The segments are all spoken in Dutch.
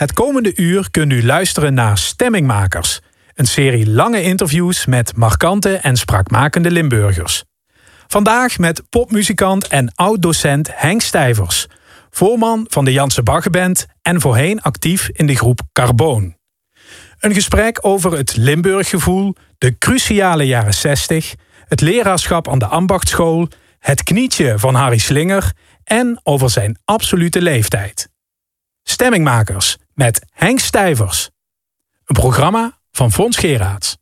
Het komende uur kunt u luisteren naar Stemmingmakers. Een serie lange interviews met markante en spraakmakende Limburgers. Vandaag met popmuzikant en oud-docent Henk Stijvers. Voorman van de Janse Baggeband en voorheen actief in de groep Carboon. Een gesprek over het Limburggevoel, de cruciale jaren 60, het leraarschap aan de ambachtschool, het knietje van Harry Slinger en over zijn absolute leeftijd. Stemmingmakers met Henk Stijvers. Een programma van Fons Geraerts.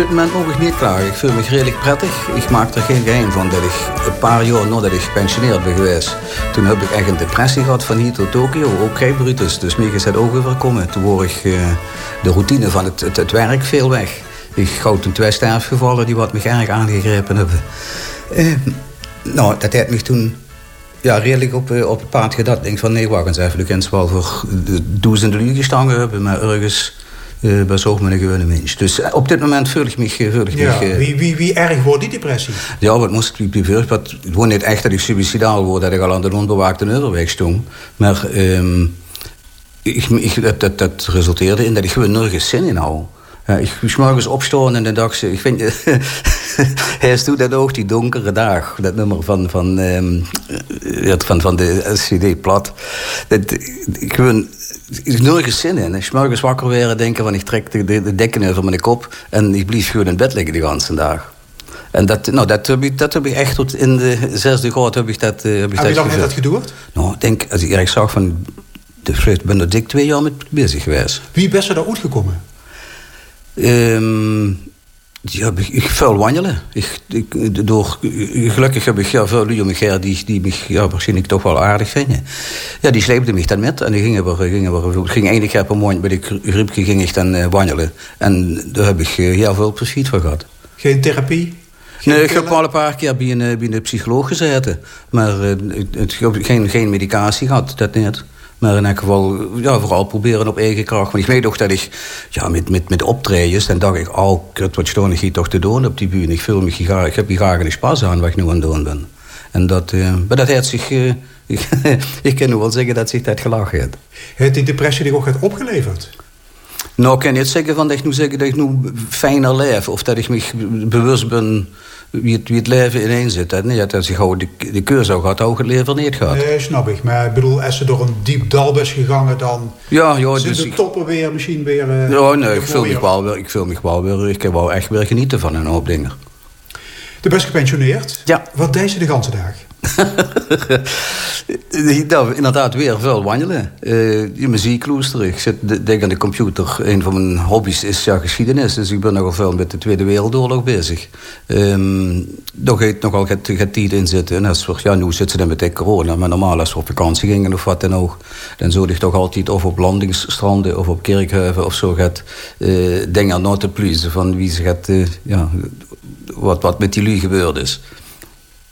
Dit moment nog niet klaar. Ik voel me redelijk prettig. Ik maak er geen geheim van dat ik een paar jaar nadat ik gepensioneerd ben geweest... toen heb ik echt een depressie gehad van hier tot Tokio. Ook geen Brutus. Dus mij is het ook. Toen word ik uh, de routine van het, het, werk veel weg. Ik gauw toen twee sterfgevallen die wat me erg aangegrepen hebben. Uh, nou, dat heeft me toen ja, redelijk op, uh, op het paard gedacht. Ik denk van nee, wacht eens even. De kent wel voor duizenden uur gestangen hebben, maar ergens uh, bij zo'n een gewone mens. Dus op dit moment voel ik me... Voel ik ja, me wie, wie, wie erg wordt die depressie? Ja, wat moest ik privé? Het woont niet echt dat ik suicidaal word, dat ik al aan de onbewaakte overweg stond. Maar um, ik, ik, dat, dat, dat, resulteerde in dat ik gewoon nergens zin in hou. Ja, ik moest morgens opstaan en dan dacht ik... vind, hij is toen dat ook, die donkere dag. Dat nummer van, van, um, van, van de CD plat. Dat, ik gewoon ik nergens zin in. Ik morgens wakker weer denken van ik trek de, de, de dekken over mijn kop... en ik blijf gewoon in bed liggen de hele dag. En dat, nou, dat, heb ik, dat heb ik echt tot in de zesde graad heb ik dat uh, heb ik Heb je lang dat gedoerd? Nou, ik denk, als ik erg zag van... Ik ben er dik twee jaar mee bezig geweest. Wie best er daar uitgekomen? Um, ja, ik veel wandelen. Ik, ik, door, gelukkig heb ik ja, veel lui om me die, die me ja, waarschijnlijk toch wel aardig vinden. Ja, die sleepten me dan met en die gingen we, gingen we, ging één keer per maand bij de griepje ging ik dan uh, wandelen. En daar heb ik uh, heel veel plezier van gehad. Geen therapie? Geen nee, ik heb al een paar keer bij een, bij een psycholoog gezeten. Maar uh, het, geen, geen medicatie gehad, dat niet. Maar in elk geval, ja, vooral proberen op eigen kracht. Want ik weet toch dat ik, ja, met, met, met optredens, dan dacht ik, oh, kut, wat staan ik hier toch te doen op die bühne. Ik, voel me, ik heb hier graag een spas aan wat ik nu aan het doen ben. En dat, uh, maar dat heeft zich, uh, ik, ik kan nu wel zeggen dat zich dat gelachen heeft. Heeft die depressie die ook opgeleverd? Nou, ik kan niet zeggen van dat ik nu zeggen dat ik nu fijner leef. Of dat ik me bewust ben wie het, wie het leven ineen zit. Hè? Niet als je gewoon de, de keur zou gehad, ook het leven niet gehad. Nee, snap ik. Maar ik bedoel, als ze door een diep dal is gegaan, dan ja, ja, dus de toppen weer misschien weer... Uh, ja, nee, ik voel, me wel weer, ik voel me wel weer... Ik heb wel echt weer genieten van een hoop dingen. De best gepensioneerd. Ja. Wat deed ze de ganse dag? nou, inderdaad, weer veel wandelen. Uh, je muziek luisteren. Ik zit denk aan de computer. Een van mijn hobby's is ja, geschiedenis. Dus ik ben nogal veel met de Tweede Wereldoorlog bezig. Um, daar gaat nogal het, het tijd in zitten. En als we, ja, nu zitten ze dan met corona. Maar normaal als we op vakantie gingen of wat dan ook... dan zou ik toch altijd of op landingsstranden of op kerkhuiven of zo... gaat uh, dingen aan te pluizen van wie ze gaat... Uh, ja, wat, wat met die lui gebeurd is.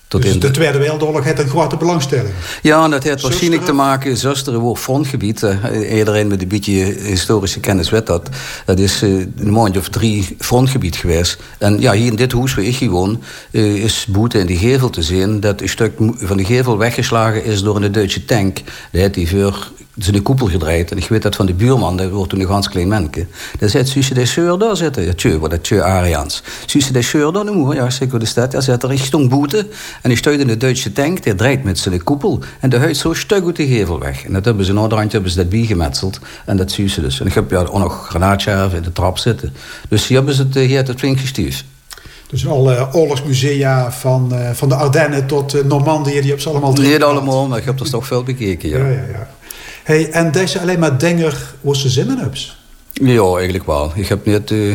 Tot dus de, Tweede Wereldoorlog heeft een grote belangstelling. Ja, en dat heeft waarschijnlijk te maken... Zusteren wordt frontgebied. Iedereen met een beetje historische kennis weet dat. Dat is uh, een maandje of drie frontgebied geweest. En ja, hier in dit huis waar ik gewoon... Uh, is boete in die gevel te zien... dat een stuk van de gevel weggeslagen is door een Duitse tank. Dat heeft die voor de koepel gedraaid. En ik weet dat van de buurman, dat wordt toen een ganz klein manneke. Daar zit Suze de Seur daar zitten. Ja, tjö, wat dat tjö Arians. Suze de Seur daar, nu, ja, zeker de stad. Daar zit er richting boete. En die stuit in de Duitse tank, die draait met zijn koepel. En de huid zo stuk uit de gevel weg. En dat hebben ze een randje hebben ze dat gemetseld. En dat Suze dus. En ik heb ja ook nog granaatjaven in de trap zitten. Dus hier hebben ze het, hier het flink gestuurd. Dus alle oorlogsmusea van, uh, van de Ardennen tot Normandië, die heb ze allemaal Niet allemaal, maar ik heb er toch veel bekeken, ja. ja, ja, ja. Hey, en deze alleen maar denger was ze zinnen? Ja, eigenlijk wel. Ik heb net, uh,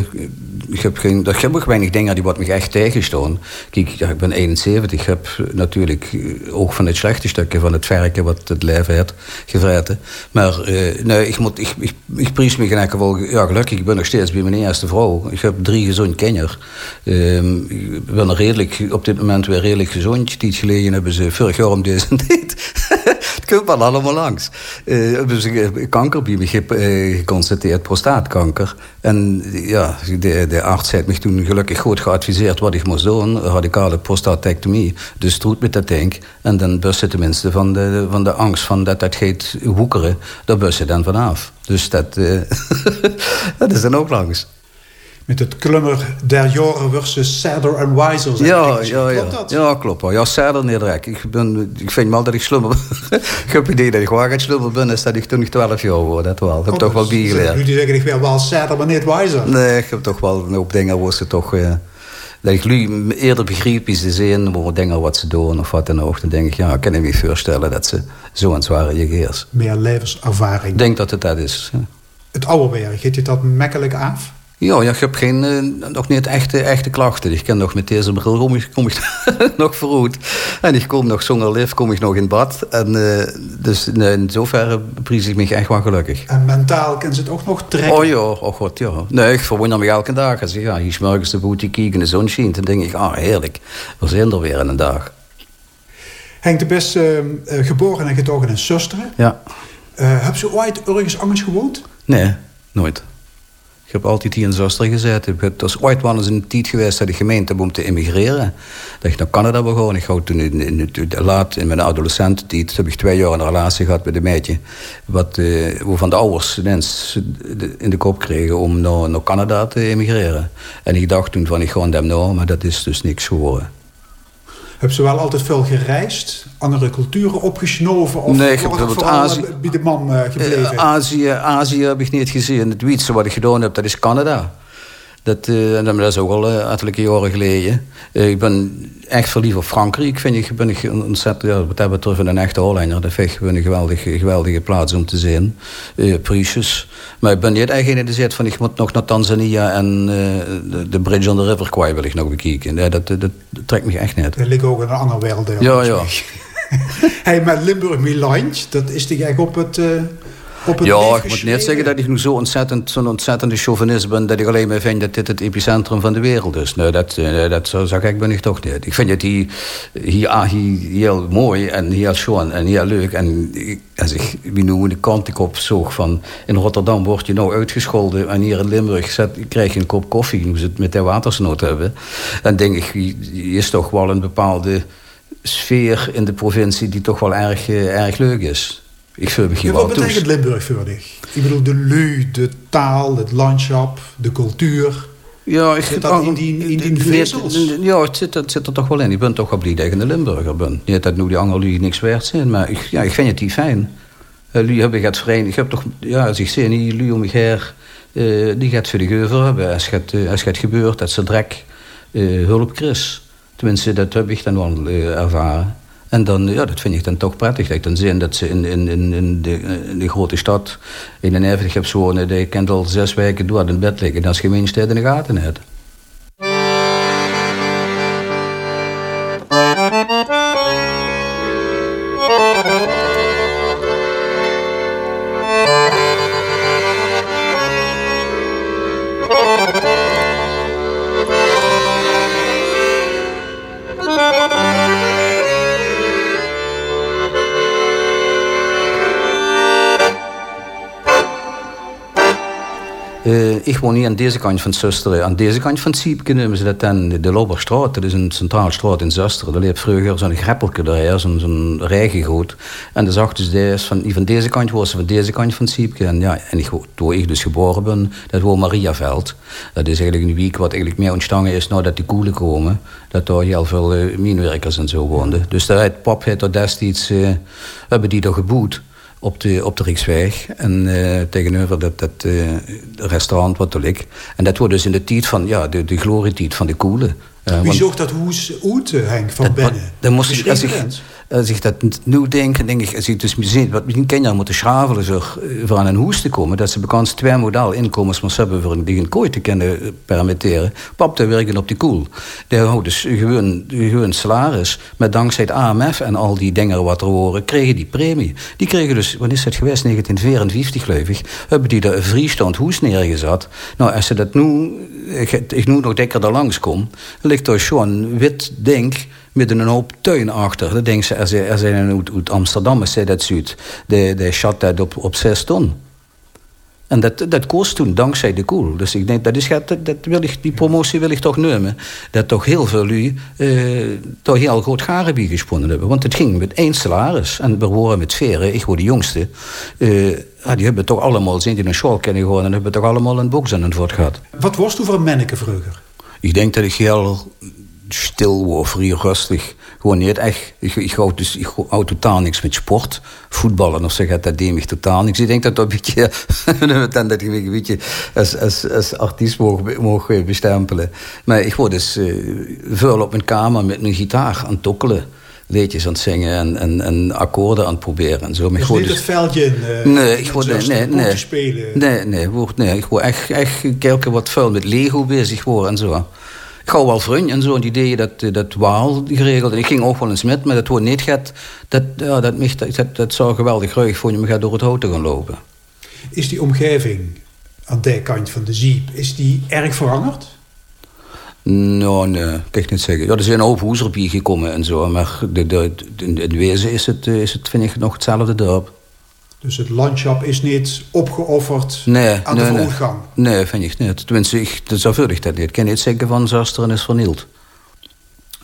ik heb geen, er heb ook weinig dingen die wat me echt tegenstaan. Ik ben 71. Ik heb natuurlijk ook van het slechte stukje van het werken wat het leven heeft gevreten. Maar nee, ik, moet, ik, ik, ik prijs me geen wel ja, gelukkig. Ik ben nog steeds bij mijn eerste vrouw. Ik heb drie gezond kinderen. Ehm, ik ben redelijk, op dit moment weer redelijk gezond. Die geleden hebben ze vorig jaar om deze tijd. Het komt wel allemaal langs. Uh, ze kanker bij me geconstateerd, prostaatkanker. En ja, de, arts heeft me toen gelukkig goed geadviseerd wat ik moest doen. Radicale prostatectomie. Dus troet met dat denk. En dan bus je tenminste van de, van de angst van dat dat gaat woekeren. Daar je dan vanaf. Dus dat, dat is dan ook langs met het klummer der jaren versus Sadder en Wiser. Ja, ja, ja. Klopt dat? Ja, klopt. Ja, Sadder niet. Ik, ben, ik vind wel dat ik slummer Ik heb het idee dat ik waar het slummer ben, is dat ik toen ik 12 jaar word. Dat wel. Ik heb toch wel bijgeleerd. Nu zeggen ik wel wel Sadder, maar niet Wiser. Nee, ik heb toch wel een hoop dingen waar ze toch... Uh, dat ik nu eerder begreep is de zin, over dingen wat ze doen of wat dan ook. Dan denk ik, ja, ik kan me voorstellen dat ze zo een zware reageert. Meer levenservaring. Ik denk dat het dat is. Ja. Het oude werk, geeft je dat makkelijk af? Ja, ja, ik heb geen, uh, nog niet echte, echte klachten. Ik ken nog met deze bril kom ik, kom ik nog verroet. En ik kom nog zonder lift, kom ik nog in bad. En, uh, dus in zoverre prijs ik me echt wel gelukkig. En mentaal kan ze het ook nog trekken? Oh ja, oh god, ja. Nee, ik verwonder me elke dag. Als ik, ja, hier morgens de boutique en de zon schijnt, dan denk ik, ah heerlijk. We zijn er weer in een dag. Henk de Best, uh, geboren en getogen in Susteren. Ja. heb je ooit ergens anders gewoond? Nee, nooit. Ik heb altijd hier in Zuster gezeten. Het is ooit wel eens een tijd geweest dat de gemeente om te immigreren. Dat ik naar Canada begon. Ik toen in, in, in, laat in mijn adolescententijd heb ik twee jaar een relatie gehad met een meisje. Wat, uh, waarvan de ouders ineens in de kop kregen om naar, naar Canada te emigreren. En ik dacht toen van ik ga hem nou, maar dat is dus niks geworden. Heb ze wel altijd veel gereisd? Andere culturen opgesnoven? Of nee, ik heb bijvoorbeeld Azië... bij de man uh, gebleven? Uh, Azië, Azië heb ik niet gezien. Het wietste wat ik gedaan heb, dat is Canada. Dat, uh, dat is ook al uh, jaren geleden. Uh, ik ben echt verliefd op Frankrijk. Vind ik, ben ik ontzettend, ja, wat dat betreft een echte Hollander. Dat vind ik een geweldige, geweldige plaats om te zien. Uh, Maar ik ben niet echt in de zet van ik moet nog naar Tanzania en de, de, Bridge on the River Kwai wil ik nog bekijken. Ja, dat, dat, dat, trekt me echt niet. Dat ligt ook in een andere wereld. Ja, ja. hey, met Limburg Milange, dat is toch echt op het ja, ik moet niet zeggen dat ik nu zo ontzettend, zo'n ontzettende chauvinist ben... dat ik alleen maar vind dat dit het epicentrum van de wereld is. Nee, dat, eh, dat zo, zo gek ben ik toch niet. Ik vind het hier, hier, ah, hier heel mooi en heel schoon en heel leuk. En als ik wie nu de kant ik op zoog van... in Rotterdam word je nou uitgescholden... en hier in Limburg zet, krijg je een kop koffie... hoe ze het met de watersnood hebben. Dan denk ik, is toch wel een bepaalde sfeer in de provincie... die toch wel erg, eh, erg leuk is. Ik ja, wat betekent Limburg voor dich? Ik bedoel, de lu, de taal, het landschap, de cultuur. Ja, ik zit dat in die, in die vezels? Ja, het zit, het zit er toch wel in. Ik ben toch wel blij dat ik een Limburger ben. Niet dat nu die andere lui niks waard zijn, maar ik, ja, ik vind het niet fijn. Uh, lui heb ik het verenigd. Ik heb toch, ja, als ik zie, die lui om me her, uh, die gaat voor de geuver hebben. Als het, uh, als het gebeurt, dat ze drek hulp Chris. Tenminste, dat heb ik dan wel ervaren. En dan, ja, dat vind ik dan toch prettig. Dat dan zie dat ze in, in, in, de, in de grote stad in een erfelijk wonen... die kent al zes weken door in bed liggen. Dat is geen in de gaten net. ik woon hier aan deze kant van Zusteren. Aan deze kant van Siepke noemen ze dat dan de Loberstraat. Dat is een centraal straat in Zusteren. Daar leeft vroeger zo'n greppelke daar, zo'n rijgegoed. En dan zag dus deze, van, van deze kant was ze van deze kant van Siepke. En, ja, en ik, toen ik dus geboren ben, dat was Mariaveld. Dat is eigenlijk een week wat eigenlijk meer ontstaan is nadat die koelen komen. Dat daar heel veel uh, minwerkers en zo woonden. Dus daar heeft pap heeft er destijds, uh, hebben die daar geboet op de, op de Rijksweg. En uh, tegenover dat, dat uh, restaurant wat er ligt. En dat wordt dus in de tijd van, ja, de, de glorietijd van de koelen. Uh, Wie zocht dat hoes uit, Henk, van dat, binnen? Dan moest ik, als ik, als ik dat nu denk, denk ik, als ik dus misschien, wat misschien Kenia moeten schravelen voor, voor aan een hoes te komen, dat ze bekend twee model inkomens moest hebben voor een kooi te kunnen permitteren, pap te werken op die koel. Die houdt dus gewoon, gewoon salaris, maar dankzij het AMF en al die dingen wat er horen, kregen die premie. Die kregen dus, wat is het geweest, 1954 geloof ik, hebben die daar een vrijstand hoes neergezet. Nou, als ze dat nu, ik, ik nu nog dikker daar langskom, ligt er zo'n wit ding met een hoop tuin achter. Dat denk ze, er zijn, er zijn uit, Amsterdam, zei dat zuid, de, de schat dat op, op zes ton. En dat, dat kost toen dankzij de koel. Dus ik denk, dat is, dat, dat wil ik, die promotie wil ik toch nemen. Dat toch heel veel u uh, toch heel groot garenbier gesponnen hebben. Want het ging met één salaris. En we horen met veren, ik word de jongste. Uh, ja, die hebben toch allemaal, zijn die een school kennen geworden... en hebben toch allemaal een box aan het woord gehad. Wat was toen voor een manneke vroeger? Ik denk dat ik heel stil word, vrij rustig. Gewoon niet echt. Ik, ik, hou, dus, ik hou totaal niks met sport. Voetballen of zo gaat dat deed totaal niks. Ik denk dat dat een beetje, dat ik een beetje als, als, als artiest mogen bestempelen. Maar ik word dus uh, veel op mijn kamer met mijn gitaar aan het tokkelen liedjes aan het zingen en, en, en akkoorden aan het proberen. En zo. Maar dus niet dus, het veldje in, uh, nee, ik word, nee, nee, nee, spelen? Nee, nee, word, nee, ik word echt, echt kijken wat vuil met Lego bezig worden en zo. Ik hou wel vriend en zo, die ideeën dat, eh, dat Waal geregeld. En ik ging ook wel eens met, maar dat wordt niet gaat. Dat, ja, dat, dat, dat, dat zou geweldig ruig voor je me gaat door het hout te gaan lopen. Is die omgeving aan de kant van de Ziep, is die erg veranderd? Nou, nee, kan ik niet zeggen. Ja, er zijn een hoop hoezerbie gekomen en zo. Maar de, de, in, in wezen is het, eh, is het, vind ik, nog hetzelfde dorp. Dus het landschap is niet opgeofferd nee, aan de vooruitgang? Nee, nee, vind ik niet. Tenminste, ik, dat zorgvuldig dat niet. Ik kan niet zeggen van Zasteren is vernield.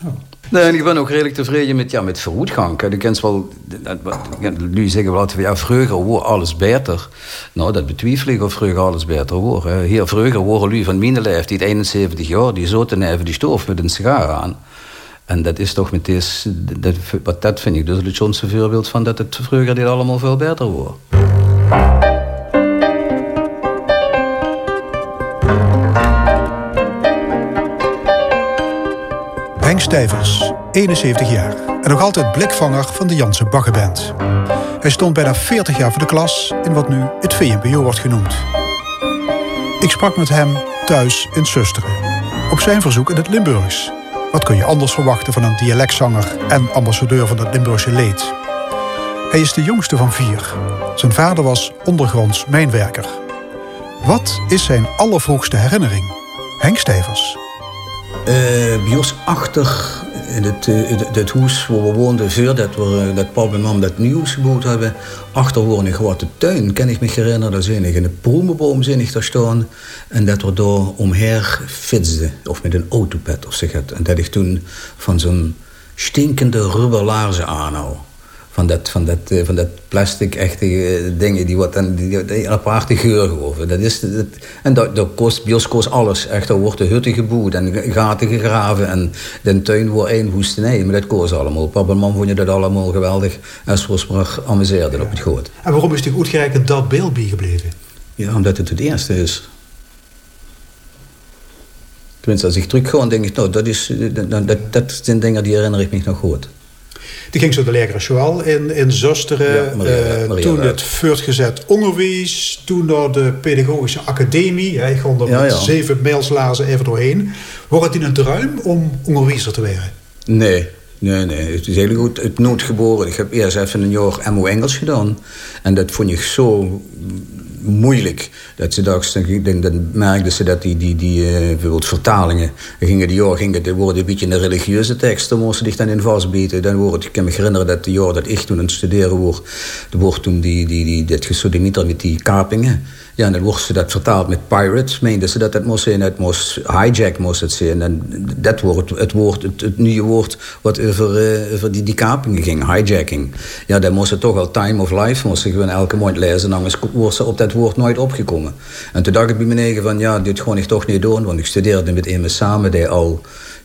Oh. Nee, en ik ben ook redelijk tevreden met, ja, met vooruitgang. Je kent wel, nu zeggen we altijd, ja, vroeger wordt alles beter. Nou, dat betwijfel ik of vroeger alles beter wordt. Hier vroeger worden lui van mijn leeftijd, 71 jaar, die zo te even die stoof met een sigaar aan. En dat is toch met dat, wat dat vind ik dus het Johnse voorbeeld van dat het vroeger dit allemaal veel beter wordt. Henk Stijvers, 71 jaar en nog altijd blikvanger van de Janse Baggenband. Hij stond bijna 40 jaar voor de klas in wat nu het VMBO wordt genoemd. Ik sprak met hem thuis in Susteren, op zijn verzoek in het Limburgs wat kun je anders verwachten van een dialectzanger en ambassadeur van het Limburgse leed? Hij is de jongste van vier. Zijn vader was ondergronds mijnwerker. Wat is zijn allervroegste herinnering? Henk Stevers. Uh, biosachtig in het, uh, het, huis waar we woonden, voordat we uh, dat papa en mam dat nieuws gebouwd hebben, achter woon een grote tuin, kan ik me herinneren. Daar zijn in de proemenboom zijn ik daar staan. En dat we door omher fietsten, of met een autopet of zeg het. En dat ik toen van zo'n stinkende rubberlaarzen aanhou van dat, van dat, eh, van dat plastic echte eh, dingen die wat dan die, die een aparte geur geven. Dat is, dat, en dat, dat kost bioscoos alles. Echt, er wordt de hutten geboet en gaten gegraven en de tuin wordt één woestenij. Maar dat kost allemaal. Papa en mam vonden dat allemaal geweldig en was maar amuseerden op het goed. En waarom is die goed gerekend dat beeld bijgebleven? Ja, omdat het het eerste is. Tenminste, als ik terug gewoon denk ik, nou, dat, is, dat, dat, dat zijn dingen die herinner ik me nog goed. Die ging zo de Leger School in, in Zusteren. Ja, uh, toen het voortgezet onderwijs. Toen naar de pedagogische academie. Hij ging er met zeven mijlslazen even doorheen. Wordt het in een ruim om onderwijzer te worden? Nee, Nee, nee, het is heel goed het noodgeboren. Ik heb eerst even een jaar MO Engels gedaan. En dat vond ik zo moeilijk. Dat ze dachten, dan, dan merkten ze dat die, die, die uh, bijvoorbeeld vertalingen... gingen die jaar gingen, de worden een beetje een religieuze tekst... dan moesten zich dan in vastbieten. Dan wordt, ik kan me herinneren dat de jaar dat ik toen aan het studeren word... er wordt toen die, die, die, dat gesodemieter met die kapingen... Ja, en dan wordt ze dat vertaald met pirates. Meenden ze dat het moest zijn, het moest hijack moest het zijn. En dat wordt het, woord, het, nieuwe woord wat over, uh, die, die kapingen ging, hijacking. Ja, dan moest ze toch al time of life, moest gewoon elke maand lezen. En anders wordt ze op dat woord nooit opgekomen. En toen dacht ik bij mijn eigen van, ja, dit gewoon ik toch niet doen. Want ik studeerde met iemand samen die al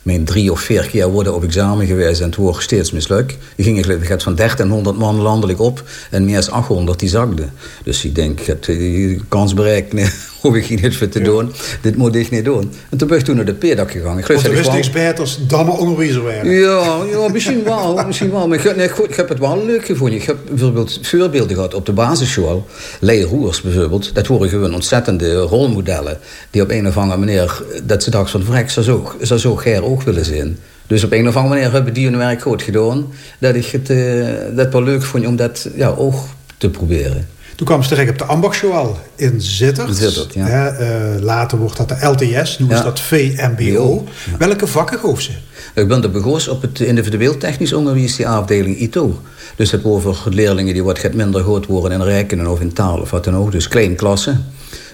mijn drie of vier keer worden op examen geweest en het wordt steeds mislukt. Die ging ik van 1300 man landelijk op en meer dan 800 die zakten. Dus ik denk, ik heb de kans bereikt hoef ik niet voor te doen. Dit moet ik niet doen. En toen ben ik toen naar de pedak gegaan. Ik wist niks beters dan maar onderwijzer werden. Ja, ja misschien wel. misschien wel. Maar ik, nee, goed, ik heb het wel leuk gevonden. Ik heb bijvoorbeeld voorbeelden gehad op de basisschool. Lee Roers bijvoorbeeld. Dat waren gewoon ontzettende rolmodellen. Die op een of andere manier... Dat ze dachten van, vrek, zo, zou zo Ger ook willen zijn. Dus op een of andere manier hebben die hun werk goed gedaan. Dat ik het uh, dat wel leuk vond om dat ja, ook te proberen. Toen kwam ze terecht op de Ambachtschool in Zittert. Zittert ja. uh, later wordt dat de LTS, nu is dat VMBO. Welke vakken goof ze? Ik ben de begonnen op het individueel technisch onderwijs, die afdeling ITO. Dus het over leerlingen die wat minder goed worden in rekenen of in taal of wat dan ook. Dus klein klassen.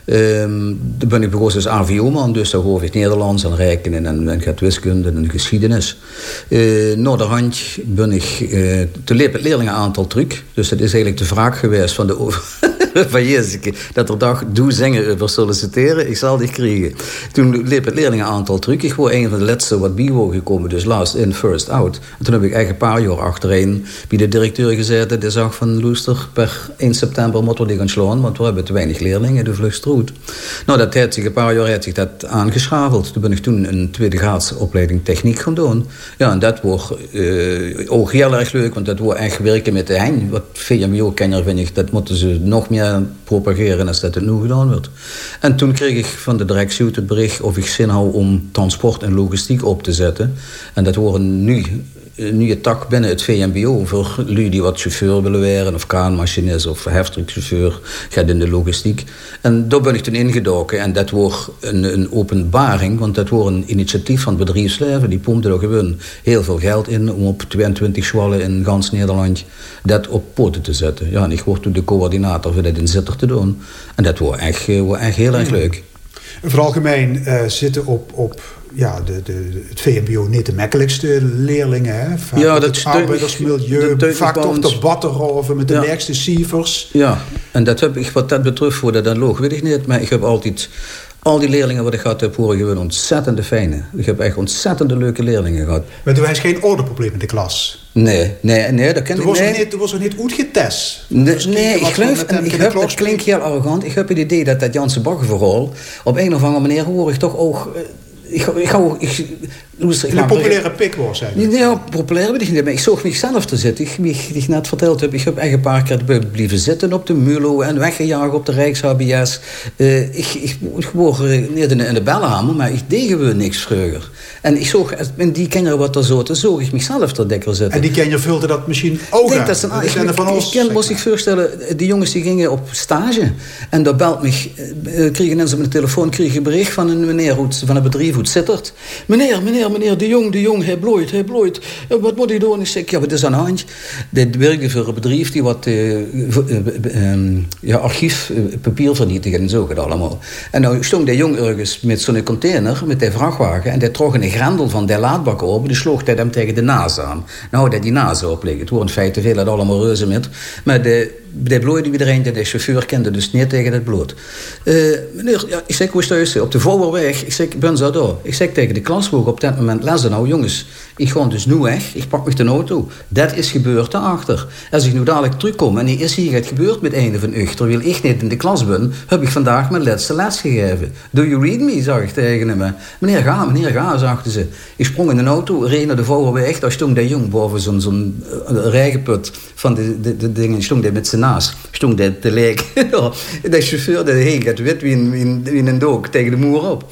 Um, dan ben ik begonnen als AVO-man, dus daar hoor ik Nederlands en rekenen en, en gaat wiskunde en geschiedenis. Uh, naar de ben ik uh, te leerlingen aantal truc. Dus dat is eigenlijk de vraag geweest van de over van Jezus, dat er dacht, doe zingen over solliciteren, ik zal die krijgen. Toen liep het leerlingen aantal terug. Ik was een van de laatste wat bio gekomen, dus last in, first out. En toen heb ik eigenlijk een paar jaar achtereen bij de directeur gezeten, die zag van Loester, per 1 september moeten we die gaan want we hebben te weinig leerlingen, de vlucht Nou, dat heeft zich een paar jaar heeft zich dat aangeschaveld. Toen ben ik toen een tweede graadsopleiding techniek gaan doen. Ja, en dat wordt uh, ook heel erg leuk, want dat wordt echt werken met de hang. Wat VMBO-kenner vind ik, dat moeten ze nog meer propageren als dat het nu gedaan wordt. En toen kreeg ik van de directie het bericht of ik zin hou om transport en logistiek op te zetten. En dat worden nu een nieuwe tak binnen het VMBO voor jullie die wat chauffeur willen werden, of kraanmachinist of heftruckchauffeur, gaat in de logistiek. En ben ik toen ingedoken en dat wordt een, een openbaring, want dat wordt een initiatief van het bedrijfsleven. Die pompte er gewoon heel veel geld in om op 22 scholen in gans Nederland dat op poten te zetten. Ja, en ik word toen de coördinator voor dat in Zitter te doen. En dat wordt echt, eh, wordt echt heel erg leuk. Voor algemeen uh, zitten op, op ja, de, de, het VMBO niet de makkelijkste leerlingen. Hè? ja, dat het arbeidersmilieu, dat vaak toch debatten over met de ja. nergste cijfers. Ja, en dat heb ik wat dat betreft voor dat loog, weet ik niet. Maar ik heb altijd al die leerlingen wat ik gehad heb, horen gewoon ontzettende fijne. Ik heb echt ontzettende leuke leerlingen gehad. Maar toen was geen ordeprobleem in de klas? Nee, nee, nee, dat ken ik was nee. niet. Toen was er niet goed getest? Nee, nee ik geloof, en ik heb, dat klinkt heel arrogant, ik heb het idee dat dat Janse Bagger vooral... op een of andere manier hoor ik toch ook... Eh, ik, ik, ik, ik, een populaire pik was eigenlijk. Ja, populair weet ik niet. Maar ik zocht mezelf te zitten. Ik, ik, net verteld heb, ik heb echt een paar keer blijven zitten op de MULO en weggejaagd op de Rijks-HBS. Uh, eh, ik, ik, ik niet in de, in de bellenhamer, maar ik deed gewoon niks vroeger. En ik en die kinderen wat er zo, zoog ik mezelf te dikker zitten. En die kinderen vulden dat misschien ook denk dat een, ik, van ons, ik moest ik voorstellen, die jongens die gingen op stage. En daar belt me, uh, kregen mensen op de telefoon kregen een bericht van een meneer van een bedrijf hoe het zittert. Meneer, meneer, meneer de Jong, de Jong, hij bloeit, hij bloeit. Wat moet hij doen? Ik zeg, ja, wat is aan de hand? Dit werkte voor een bedrijf die wat uh, uh, ja, archief, papier en zo gaat allemaal. En nou stond de Jong ergens met zo'n container, met die vrachtwagen, en die trok een grendel van de laadbak open, die sloeg hij hem tegen de naas aan. Nou, dat die naas opleggen. Het wordt in feite veel allemaal reuze met. De de bloeide iedereen, de chauffeur kende dus niet tegen het bloed. Uh, meneer, ja, ik zeg, hoe is? Op de voorweg. Ik zeg, ben zo door. Ik zeg tegen de klasboek op dat moment, lezen nou jongens, ik ga dus nu weg, ik pak me de auto. Dat is gebeurd daarachter. Als ik nu dadelijk terugkom en er is hier het gebeurd met een van u, terwijl ik niet in de klas ben, heb ik vandaag mijn laatste les gegeven. Do you read me, zag ik tegen hem. Meneer, ga, meneer, ga, zachten ze. Ik sprong in de auto, reed naar de voorweg, daar stond de jong boven zo'n zo'n uh, rijgenput van de, de, dingen, stond met zijn naast. Stond hij te lijken. de chauffeur, de heen gaat wit wie een, een dook tegen de moer op.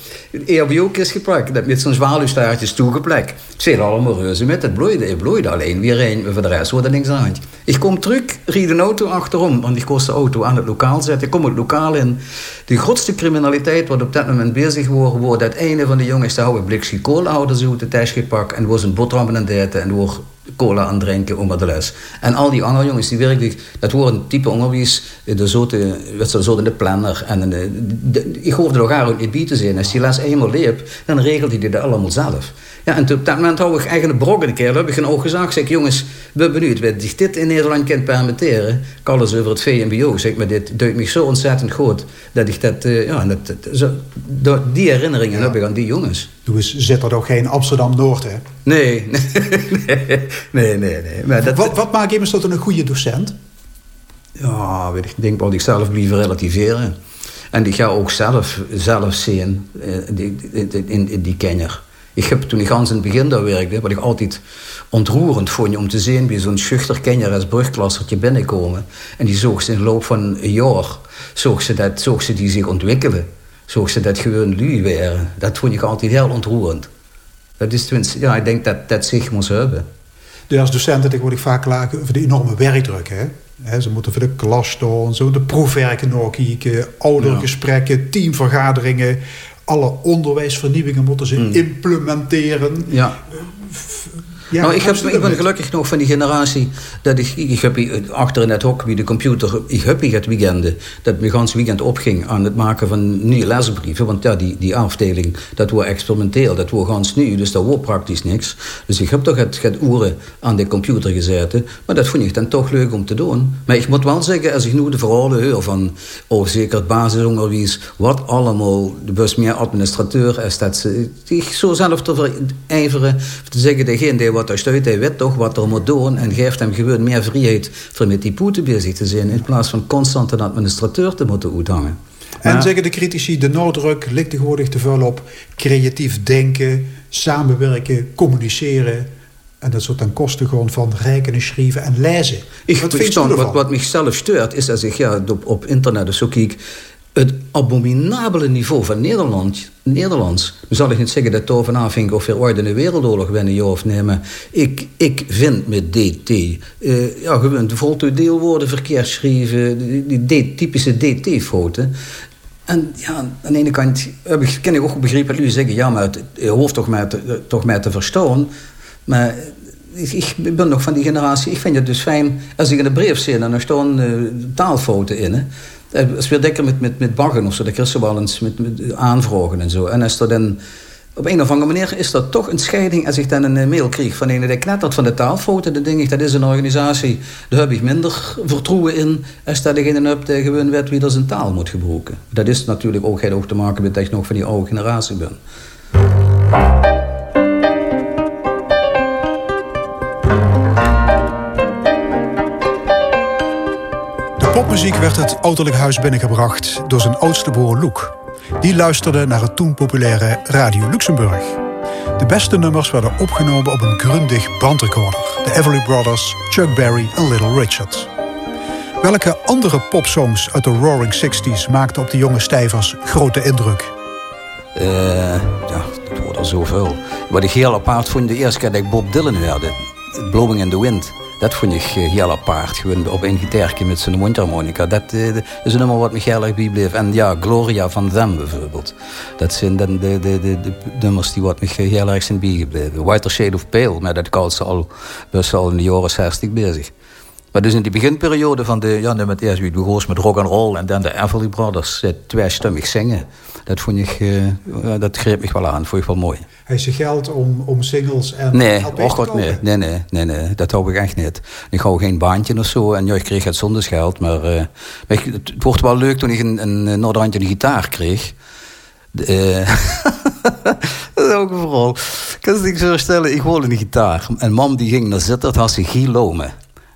EHBO is gepakt, dat met zo'n zwaluwstaartjes toegeplakt. Ik zei allemaal reuze met, het bloeide, het bloeide alleen weer een, voor de rest wordt er niks aan. Ik kom terug, ried een auto achterom, want ik kost de auto aan het lokaal zetten. Ik kom het lokaal in. De grootste criminaliteit wat op dat moment bezig wordt, wordt dat ene van de jongens, de oude blikje koolhouders uit de tas gepakt en was een boterham en eten en wordt cola aan drinken om de les. En al die andere jongens die werkelijk, dat waren type onderwijs, de zote, wat zo in de planner. En de, de, ik hoefde elkaar ook niet bij te zijn. Als die les eenmaal leep, dan regelde hij dat allemaal zelf. Ja, en op dat moment had ik eigenlijk brokken keer. heb ik een oog gezegd. Zeg jongens, we benieuwd. Wat zich dit in Nederland kan permitteren. Ik alles over het VMBO. Zeg maar, dit duidt me zo ontzettend goed. Dat ik dat, uh, ja, dat, zo, die herinneringen heb ik aan die jongens. Dus zit er toch geen Amsterdam-Noord, hè? Nee, nee, nee, nee. Maar dat, wat, wat maakt iemand tot een goede docent? Ja, weet ik, denk wel, ik zelf blijven relativeren. En die ga ook zelf, zelf zien uh, die, in, in die kenner. Ik heb toen ik in het begin daar werkte, wat ik altijd ontroerend vond om te zien wie zo'n schuchter kenner als brugklassertje binnenkomen. En die zoog ze in de loop van een jaar, zoog ze, dat, zoog ze die zich ontwikkelen. Zoog ze dat gewoon lui waren. Dat vond ik altijd heel ontroerend. Dat is tenminste, ja, ik denk dat dat zich moest hebben. Dus als docenten word ik vaak klagen over de enorme werkdruk. Hè? ze moeten voor de klas staan, zo de proefwerken nog kijken, oudergesprekken, teamvergaderingen alle onderwijsvernieuwingen moeten ze hmm. implementeren. Ja. Ja, nou, ik, heb, ik ben gelukkig nog van die generatie dat ik, ik heb achter in het hok bij de computer, ik heb het weekenden, dat me gans weekend opging aan het maken van nieuwe lesbrieven. Want ja, die, die afdeling, dat was experimenteel, dat was gans nieuw, dus dat was praktisch niks. Dus ik heb toch het, het oeren aan de computer gezeten, maar dat vond ik dan toch leuk om te doen. Maar ik moet wel zeggen, als ik nu de verhalen hoor van, oh zeker het basisonderwijs, wat allemaal, de bus meer administrateur is, dat ze zich zo zelf te verijveren, te zeggen, degene wat hij weet toch wat er moet doen en geeft hem gewoon meer vrijheid voor met die poeten bezig te zijn in plaats van constant een administrateur te moeten uithangen. En zeggen de critici, de noodruk ligt tegenwoordig te veel op creatief denken, samenwerken, communiceren. En dat soort ten koste gewoon van rekenen, schrijven en lezen. Ik wat, wat, wat mij zelf steurt, is als ik ja, op, op internet dus zo kijk het abominabele niveau van Nederland, Nederlands. Zal ik niet zeggen dat Toven aanving of we ooit een wereldoorlog winnen, ja of nee. Maar ik, ik vind met DT, uh, ja, gewoon de voltooid deelwoorden verkeerd schrijven, die, die typische DT-fouten. En ja, aan de ene kant heb ik, ken ik ook begrepen dat jullie zeggen... ja, maar het, je hoeft toch mij, te, toch mij te verstaan. Maar ik, ik, ben nog van die generatie. Ik vind het dus fijn als ik in de brief zie... en er staan uh, taalfouten in. Hè. Het is weer dikker met, met, met baggen of zo. Dat wel eens met, aanvragen en zo. En als er dan... Op een of andere manier is dat toch een scheiding. Als ik dan een eh, mail kreeg van een die knettert van de taalfoto... dan denk dat is een organisatie... daar heb ik minder vertrouwen in... als dat degene hebt die gewoon weet wie dat zijn taal moet gebruiken. Dat is natuurlijk ook, ook te maken met dat ik nog van die oude generatie ben. Popmuziek werd het ouderlijk huis binnengebracht door zijn oudste broer Loek. Die luisterde naar het toen populaire Radio Luxemburg. De beste nummers werden opgenomen op een grundig bandrecorder. De Everly Brothers, Chuck Berry en Little Richard. Welke andere popsongs uit de Roaring Sixties maakten op de jonge stijvers grote indruk? Uh, ja, het wordt er zoveel. Wat ik heel apart vond de eerste keer dat ik Bob Dylan hoorde. Blowing in the Wind. Dat vond ik eh, heel apart. Gewoon op een met zijn mondharmonica. Dat eh, is een nummer wat me heel erg bijbleef. En ja, Gloria van Them bijvoorbeeld. Dat zijn de, de, de, de, nummers die wat me heel erg zijn bijgebleven. Whiter Shade of Pale, maar dat koudt ze al best wel in de jaren 60 bezig. Maar dus in die beginperiode van de, ja, met eerst wie begon met rock and roll en dan de Everly Brothers, tweestummig zingen. Dat vond ik, uh, dat greep me wel aan, vond ik wel mooi. Heeft ze geld om, om singles en nee, oh God, nee, nee, nee, nee, nee, dat hou ik echt niet. Ik hou geen baantje of zo en ja, ik kreeg het zonder geld, maar, uh, maar het wordt wel leuk toen ik een, een Noordrandje een gitaar kreeg. Uh, dat is ook vooral. Ik kan je zo stellen, ik hoorde een gitaar. En mam die ging naar zitten, had ze Gielome.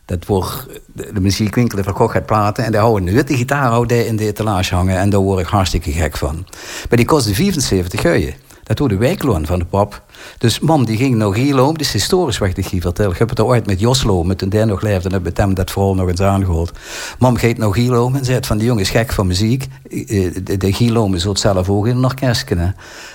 Dat wordt de, muziekwinkel verkocht het platen. En daar houden een witte gitaar in de etalage hangen. En daar word ik hartstikke gek van. Maar die kostte 75 geuien. Dat was de wijkloon van de pap. Dus mam die ging nog lopen. Dat is historisch wat ik hier vertel. Ik heb het er ooit met Joslo, met een der nog leefde. En heb ik hem dat vooral nog eens aangehoord. Mam gaat nog lopen en zei van die jongen is gek van muziek. Eh, de, de Gilo is het zelf ook in een orkest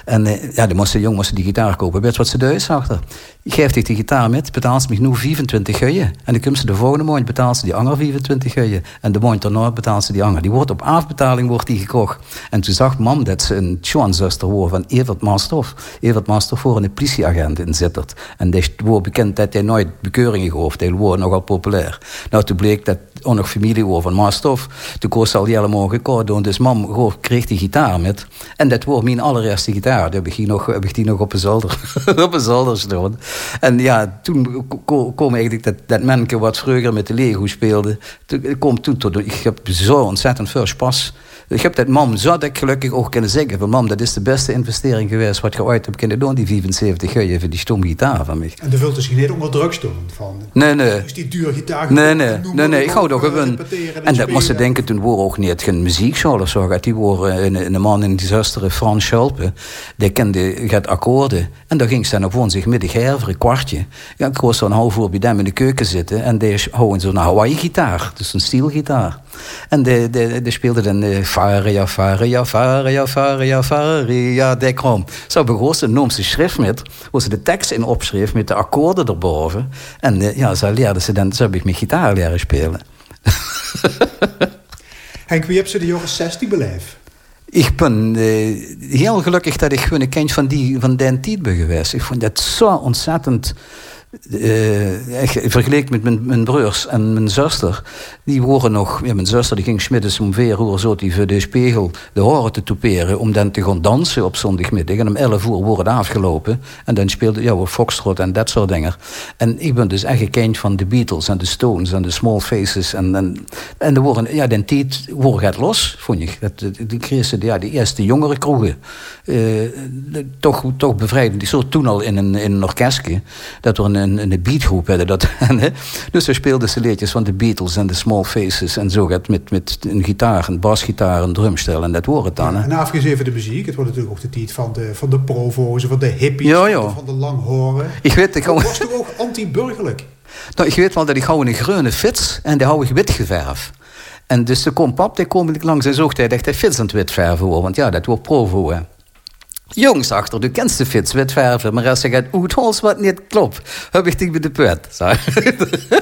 En uh, ja, die moesten, jong moesten die gitaar kopen. Weet je wat ze thuis achter? Geeft ik die gitaar met, betaalt ze me nu 25 guien. En dan komt ze de volgende maand, betaalt ze die anger 24 guien. En de maand daarna betaalt ze die anger. Die wordt op afbetaling wordt die gekocht. En toen zag mam dat ze een schoonzuster was van Evert Masterhof. Evert Masterhof voor een politieagent in Zittert. En die was bekend dat hij nooit bekeuringen gaf. Die was nogal populair. Nou, toen bleek dat ook nog familie was van Maastof. Toen koos al helemaal. Dus mam kreeg die gitaar met. En dat was mijn allereerste gitaar. Die heb ik, nog, heb ik die nog op een zolder, op een zolder staan. En ja, toen kwam eigenlijk dat, dat wat vroeger met de Lego speelde. Toen, kom toen tot, ik heb zo ontzettend veel spas ik heb dat mam zo dat ik gelukkig ook kunnen zeggen van mam, dat is de beste investering geweest wat je ooit hebt kunnen doen, die 75 je voor die stom gitaar van mij. En de vult dus niet onder druk staan van. Nee, nee. Dus die duur gitaar. Nee, nee, nee, nee, ik hou toch gewoon. En, dat moest ze denken toen we ook niet geen muziekschool of zo Die waren een, een man in die zuster Frans Schalpe, die kende het akkoorden. En daar ging ze dan op zich middag een kwartje. Ja, ik was zo'n half uur bij hem in de keuken zitten en die houden zo'n Hawaii gitaar, dus een stielgitaar. En die, die, die speelde dan Faria, Faria, Faria, Faria, Faria, Dekrom. Zo begon ze, noem ze schrift met, waar ze de tekst in opschreef met de akkoorden erboven. En uh, ja, zo leerde ze dan, zo heb ik met gitaar leren spelen. Henk, wie heb ze de jaren 60 beleefd? Ik ben uh, heel gelukkig dat ik gewoon een kind van die, van die tijd ben geweest. Ik vond dat zo ontzettend uh, vergeleken met mijn, mijn broers en mijn zuster, die horen nog, ja, mijn zuster die ging smiddags om vier uur zo die voor de spiegel de horen te toeperen om dan te gaan dansen op zondagmiddag. En om 11 uur worden afgelopen en dan speelde ja, Foxtrot en dat soort dingen. En ik ben dus echt een kind van de Beatles en de Stones en de Small Faces. En, en, en er worden, ja, den tijd het los, vond ik. Dat, die ja, de eerste jongere kroegen. Uh, toch, toch bevrijdend. Die zo toen al in een, in een orkestje, dat er een een, een beatgroep hadden. Dat, dus we speelden ze liedjes van de Beatles en de Small Faces en zo. Met, met een gitaar, een basgitaar, een drumstel en dat wordt het dan. Ja, en afgezien van de muziek, het wordt natuurlijk ook de tijd van de, van de provo's, van de hippies, ja, ja. van de langhoren. Ik weet, ik was toch ook anti-burgerlijk? Nou, ik weet wel dat ik hou een groene fiets en die hou ik wit geverf. En dus de komt pap, die kom ik langs en zocht hij echt hij fiets aan het wit verven want ja, dat wordt provo. Hè. Jongens achter, du kennst de Fitz verven, maar als je gaat uithols wat niet klopt, heb ik die bij de put.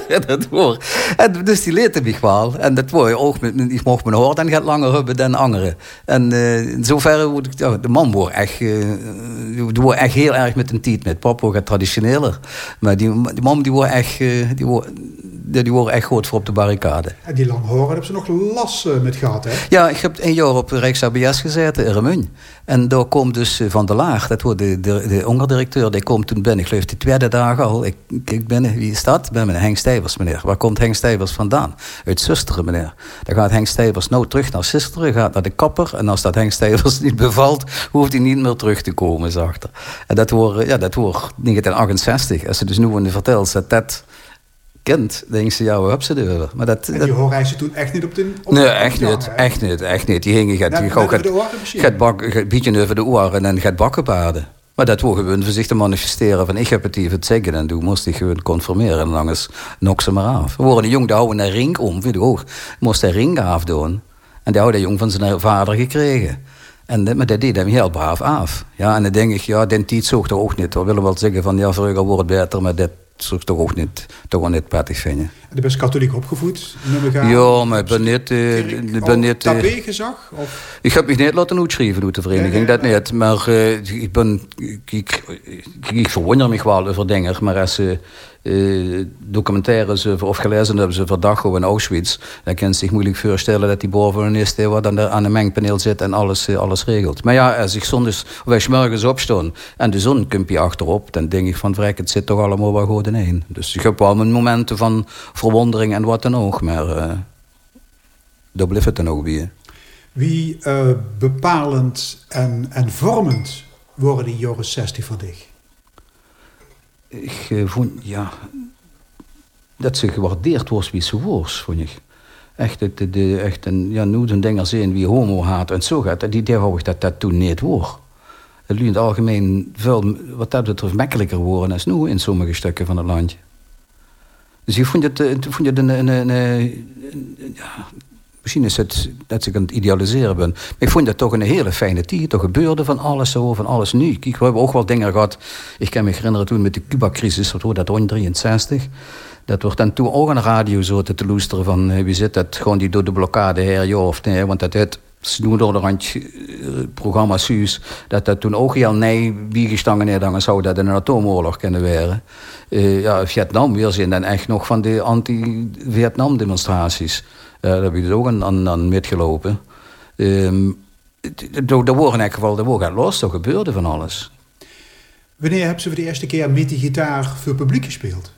dat woord. En dus die leerde mij wel. En dat word je ook met, ik mocht mijn hoor dan gaat langer hebben dan anderen. En in zoverre ik, ja, de man wordt echt, uh, die echt heel erg met een tiet met. Papa gaat traditioneler. Maar die, die man die wordt echt, uh, die wordt, die worden echt goed voor op de barricade. En die langhoren hebben ze nog last met gehad, hè? Ja, ik heb een jaar op Rijks-ABS gezeten in Remun. En daar komt dus Van der Laag, dat wordt de, de, de onderdirecteur, die komt toen binnen. Ik geloof de tweede dag al. Ik kijk binnen, wie is dat? Ben met Henk Stijvers, meneer. Waar komt Henk Stijvers vandaan? Uit Zusteren, meneer. Dan gaat Henk Stijvers nou terug naar Zusteren, gaat naar de kapper. En als dat Henk Stijvers niet bevalt, hoeft hij niet meer terug te komen, zag En dat wordt, ja, dat wordt 1968. Als ze dus nu vertelt dat dat denk ze, ja, wat heb ze er? Maar dat, en die horen ze toen echt niet op de... Op nee, echt niet, echt niet, echt niet. Die gingen, gaat, ja, gaat, gaat, bak, gaat over de oren en gaat bakken paarden. Maar dat wil gewoon voor zich te manifesteren van ik heb het hier het zeggen en toen moest ik gewoon conformeren en dan is nok ze maar af. We worden een jong, die houden een ring om, weet je ook. Moest hij ring afdoen. En die houden jong van zijn vader gekregen. En, maar dat deed hem heel braaf af. Ja, en dan denk ik, ja, den tijd zocht er ook niet. We willen wel zeggen van, ja, vroeger wordt het beter, maar dit zou ik toch ook niet, toch wel niet prettig vinden. En je bent katholiek opgevoed? Ja, maar ik ben niet... Uh, ik ben niet uh, gezag? Of? Ik heb me niet laten uitschrijven door de vereniging, dat niet. Maar uh, ik ben... Ik, ik, ik, verwonder me wel over dingen, maar als uh, documentaires of gelezen hebben ze van Dachau en Auschwitz. Dan kan je zich moeilijk voorstellen dat die boven is wat aan de, aan de mengpaneel zit en alles, uh, alles regelt. Maar ja, als ik zondags, of morgens opstaan en de zon komt achterop, dan denk ik van vrek, het zit toch allemaal wel goed in één. Dus ik heb wel mijn momenten van verwondering en wat dan ook, maar uh, daar blijft het dan ook weer. Wie bepalend en, en vormend worden die jaren 60 voor dich? Ik vond, ja, dat ze gewaardeerd wordt wie ze wordt, vond ik. Echt, de, de, echt een, ja, nu een dingen zijn wie homo haat en zo gaat, die wou ik dat dat toen niet wordt. Het in het algemeen veel, wat dat betreft, makkelijker worden als nu in sommige stukken van het landje. Dus ik vond het, eh, vond het een, een, een, Misschien is het dat ik aan het idealiseren ben. Maar ik vond dat toch een hele fijne tijd. Er gebeurde van alles zo, van alles nu. Kijk, we hebben ook wel dingen gehad. Ik kan me herinneren toen met de Cuba-crisis, dat wordt dat rond 63. Dat wordt dan toen ook de radio zo te loesteren van... wie zit dat, gewoon die door de blokkade her, ja of nee. Want dat het snoederrandje programma Suus, dat dat toen ook heel nee biegestangen neerdangen zou dat een atoomoorlog kunnen werden. Uh, ja, Vietnam, we zijn dan echt nog van de anti-Vietnam demonstraties. Uh, daar heb je dus ook aan, aan, aan metgelopen. Um, er worden in geval, er wordt los, er gebeurde van alles. Wanneer hebben ze voor de eerste keer met die gitaar voor publiek gespeeld?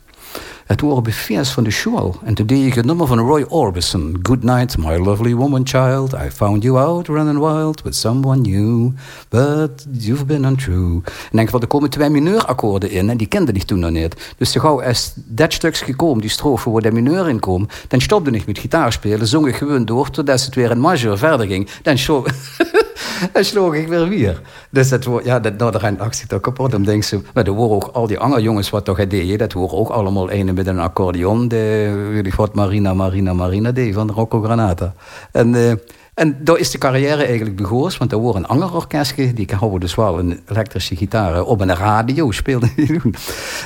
Het waren bevers van de show. En toen deed ik het nummer van Roy Orbison. Good night, my lovely woman child. I found you out running wild with someone new. But you've been untrue. En denk van, er komen twee mineurakkoorden in. En die kende ik toen nog niet. Dus zo gauw is dat stuk gekomen, die strofe waar de mineur in kwam. Dan stopte ik met gitaar spelen. Zong ik gewoon door totdat het weer in major verder ging. Dan show... en sloeg ik weer weer. Dus dat, ja, dat, nou, daar actie toch kapot. Dan denk ze, maar er worden ook al die andere jongens wat toch deden, dat horen ook allemaal ene met een accordeon. De, weet wat, Marina, Marina, Marina deed van Rocco Granata. En, uh, en daar is de carrière eigenlijk begonnen, want er worden een ander orkestje, die houden dus wel een elektrische gitaar op een radio, speelde die doen,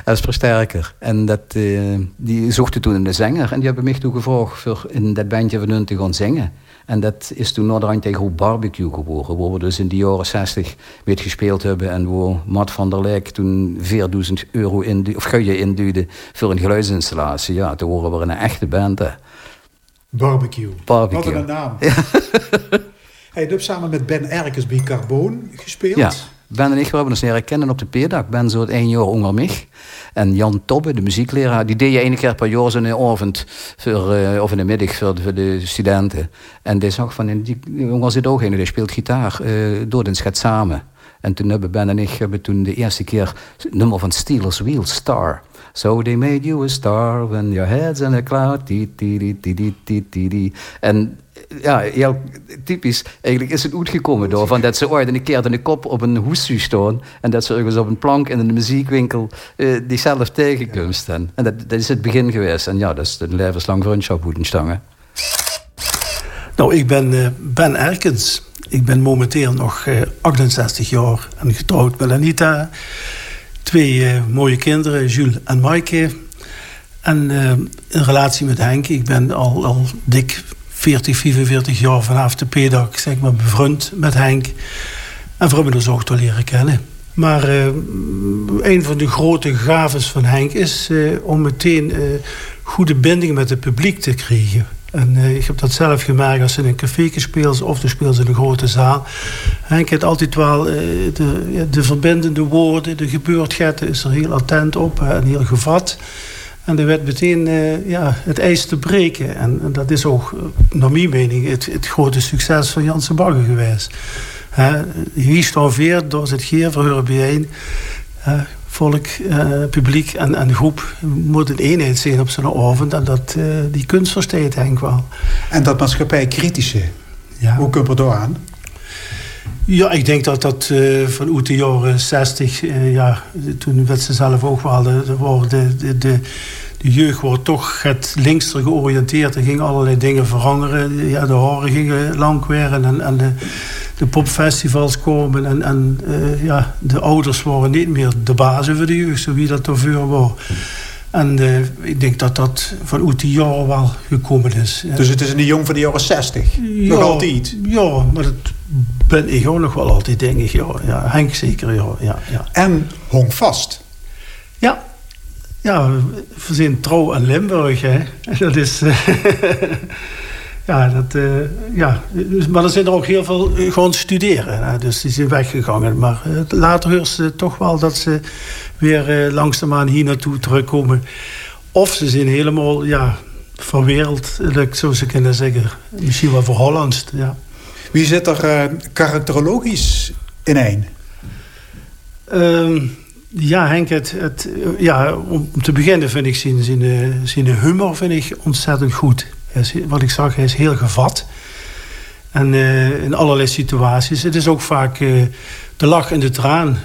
als versterker. En dat, uh, die zochten toen een zanger en die hebben mij toen gevraagd voor in dat bandje van hun te gaan zingen. En dat is toen Noorderrijn tegen Groep Barbecue geboren. Waar we dus in de jaren 60 mee gespeeld hebben. En waar Matt van der Leek toen 4000 euro in, of guien induwde voor een geluidsinstallatie. Ja, toen horen we een echte band. Hè. Barbecue. Barbecue. Wat een naam. Ja. Hey, hebt samen met Ben Erkens bij Carbon gespeeld. Ja. Ben en ik hebben ons leren kennen op de Peerdag. Ben zo het één jaar onder mij. En Jan Tobbe, de muziekleraar, die deed je één keer per jaar zo'n avond voor, uh, of in de middag voor de, studenten. En die zag van, die jongen zit ook in, die speelt gitaar, uh, door den schet samen. En toen hebben Ben en ik hebben toen de eerste keer het nummer van Steelers Wheel, Star. So they made you a star when your head's in a cloud. Die, die, die, die, die, die, En ja, heel typisch. Eigenlijk is het uitgekomen door van dat ze ooit een keer de kop op een hoestu staan en dat ze ergens op een plank in een muziekwinkel uh, die zelf tegenkomst. En dat, dat is het begin geweest. En ja, dat is een levenslang vriendschap stangen. Nou, ik ben uh, Ben Erkens. Ik ben momenteel nog uh, 68 jaar en getrouwd met Anita. Twee mooie kinderen, Jules en Maaike. En in relatie met Henk, ik ben al, al dik 40, 45 jaar vanaf de pedag zeg maar, bevriend met Henk. En voor hem dus ook te leren kennen. Maar uh, een van de grote gaves van Henk is uh, om meteen uh, goede binding met het publiek te krijgen. En ik heb dat zelf gemerkt als ze in een café speelt of de speelt in een grote zaal. Henk heeft altijd wel de, de verbindende woorden, de gebeurtgetten is er heel attent op en heel gevat. En er werd meteen uh, ja, het ijs te breken. En, en, dat is ook, eh, naar mijn mening, het, het grote succes van Janse Bagger geweest. Staan door het geer voor bijeen. volk, uh, publiek en, en groep moet een eenheid zijn op zo'n avond. En dat, uh, die kunst versteekt Henk wel. En dat maatschappij kritische, ja. hoe komt het door aan? Ja, ik denk dat dat uh, van uit de jaren 60, uh, ja, toen werd ze zelf ook wel, de, de, de, de, jeugd wordt toch het linkster georiënteerd. Er gingen allerlei dingen veranderen. Ja, de horen gingen lang werden en, en de, de popfestivals komen. En, en uh, ja, de ouders waren niet meer de baas over de jeugd, zo wie dat ervoor was. En uh, ik denk dat dat van uit die jaren wel gekomen is. Dus het is een jong van de jaren 60? Ja, nog altijd? Ja, maar dat ben ik ook nog wel altijd, denk ik. Ja, ja Henk zeker, ja, ja, ja. En hong vast? Ja. Ja, we zijn trouw aan Limburg, hè. Dat is... ja, dat, uh, ja, dus, maar er zijn er ook heel veel gewoon studeren. Hè? Dus die zijn weggegangen. Maar later is het toch wel dat ze weer langzaamaan hier naartoe terugkomen. Of ze zijn helemaal ja, verwereldelijk, zo ze kunnen zeggen. Misschien wel voor Hollands, ja. Wie zit er karakterologisch in een? Um, ja, Henk, het, het, ja, om te beginnen vind ik zijn, zijn, zijn humor vind ik ontzettend goed wat ik zag, hij is heel gevat. En uh, in allerlei situaties. Het is ook vaak uh, de lach en de traan,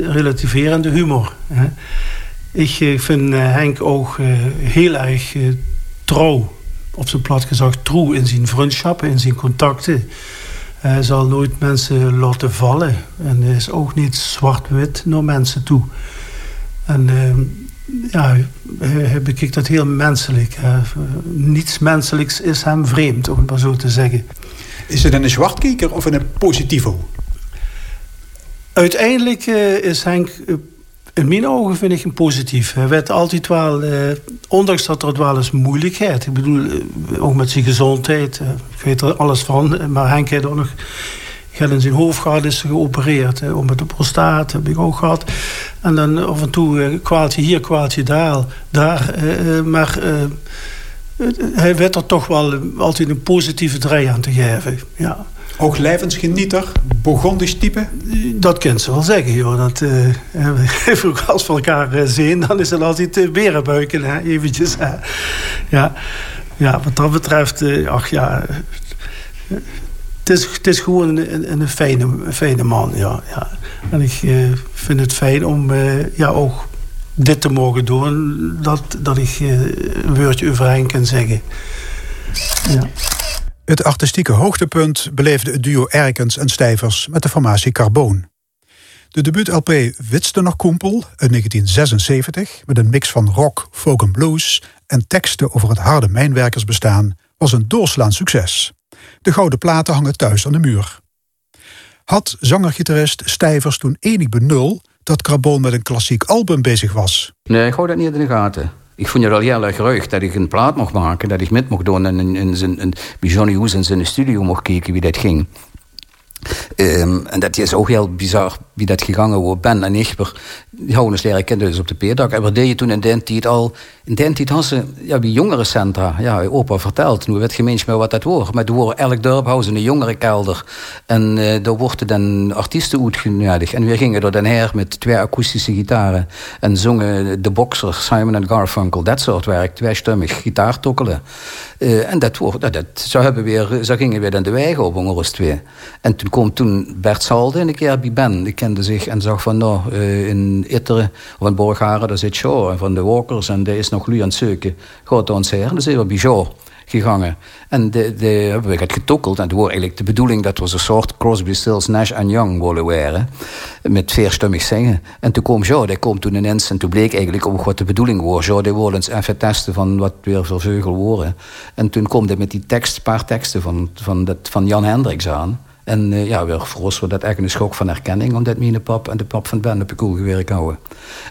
relativerende humor. Hè. Ik uh, vind Henk ook heel erg trouw, op zijn plat gezegd, trouw in zijn vriendschappen, in zijn contacten. Hij zal nooit mensen laten vallen. En is ook niet zwart-wit naar mensen toe. En ehm, ja, hij bekijkt dat heel menselijk. Niets menselijks is hem vreemd, om het maar zo te zeggen. Is het een zwartkijker of een positivo? Uiteindelijk uh, is Henk, uh, in mijn ogen vind ik hem positief. Hij werd altijd wel, uh, ondanks dat er wel eens moeilijkheid... ik bedoel, ook met zijn gezondheid, ik weet er alles van... maar Henk heeft ook nog gaat in zijn hoofd gehad, is geopereerd. Hè, met de prostaat heb ik ook gehad. En dan af en toe uh, kwaaltje hier, kwaaltje daar. daar maar hij werd er toch wel altijd een positieve draai aan te geven. Ja. Ook levensgenieter, Burgondisch type? Dat kunt ze wel zeggen, joh. Dat, uh, als we elkaar zien, dan is het altijd uh, berenbuiken, hè, eventjes. Ja. ja, wat dat betreft, ach ja het is, is gewoon een, een, fijne, fijne man, ja. ja. En ik vind het fijn om ja, ook dit te mogen doen. Dat, dat ik een woordje over hen kan zeggen. Ja. Het artistieke hoogtepunt beleefde het duo Erkens en Stijvers met de formatie Carboon. De debuut-LP nog Koempel uit 1976, met een mix van rock, folk en blues en teksten over het harde mijnwerkersbestaan, was een doorslaand succes. De gouden platen hangen thuis aan de muur. Had zanger-gitarist Stijvers toen enig benul dat Carbon met een klassiek album bezig was? Nee, ik hou dat niet in de gaten. Ik vond het wel heel erg ruig dat ik een plaat mocht maken, dat ik met mocht doen en in, zijn, in, bij Johnny Hoes in zijn studio mocht kijken wie dat ging. Um, en dat is ook heel bizar wie dat gegangen wordt. Ben en ik, houden ons leren kennen dus op de Peerdak. En we deden toen in die tijd al... In die tijd hadden ja, bij jongerencentra. Ja, opa vertelt, nu geen meer wat dat wordt. Maar er worden elk dorp een jongerenkelder. En uh, daar worden dan artiesten uitgenodigd. En we gingen er dan her met twee akoestische gitaren. En zongen de boxer Simon en Garfunkel, dat soort werk. Tweestummig gitaar tokkelen. Uh, en dat, wordt, dat, dat, zo, hebben we weer, zo gingen we dan de wegen op, ongeveer twee. En toen kwam toen Bert Salde een keer bij Ben. Die kende zich en zag van, nou, uh, in Itteren of in Borgaren, daar zit Shaw van de Walkers. En die is nog nu aan het zoeken. Gaat ons her. En dan zijn we bij Shaw gegangen. En de, de, hebben we het getokkeld. En toen was eigenlijk de bedoeling dat we een soort Crosby, Stills, Nash en Young willen waren. Met veerstummig zingen. En toen kwam Jo, die kwam toen ineens. En toen bleek eigenlijk ook wat de bedoeling was. Jo, die wilde eens even testen van wat weer voor vleugel worden. En toen kwam hij met die tekst, paar teksten van, van, dat, van Jan Hendricks aan. En uh, ja, weer voor ons was dat echt een schok van herkenning... omdat mijn pap en de pap van Ben op de koel gewerkt houden.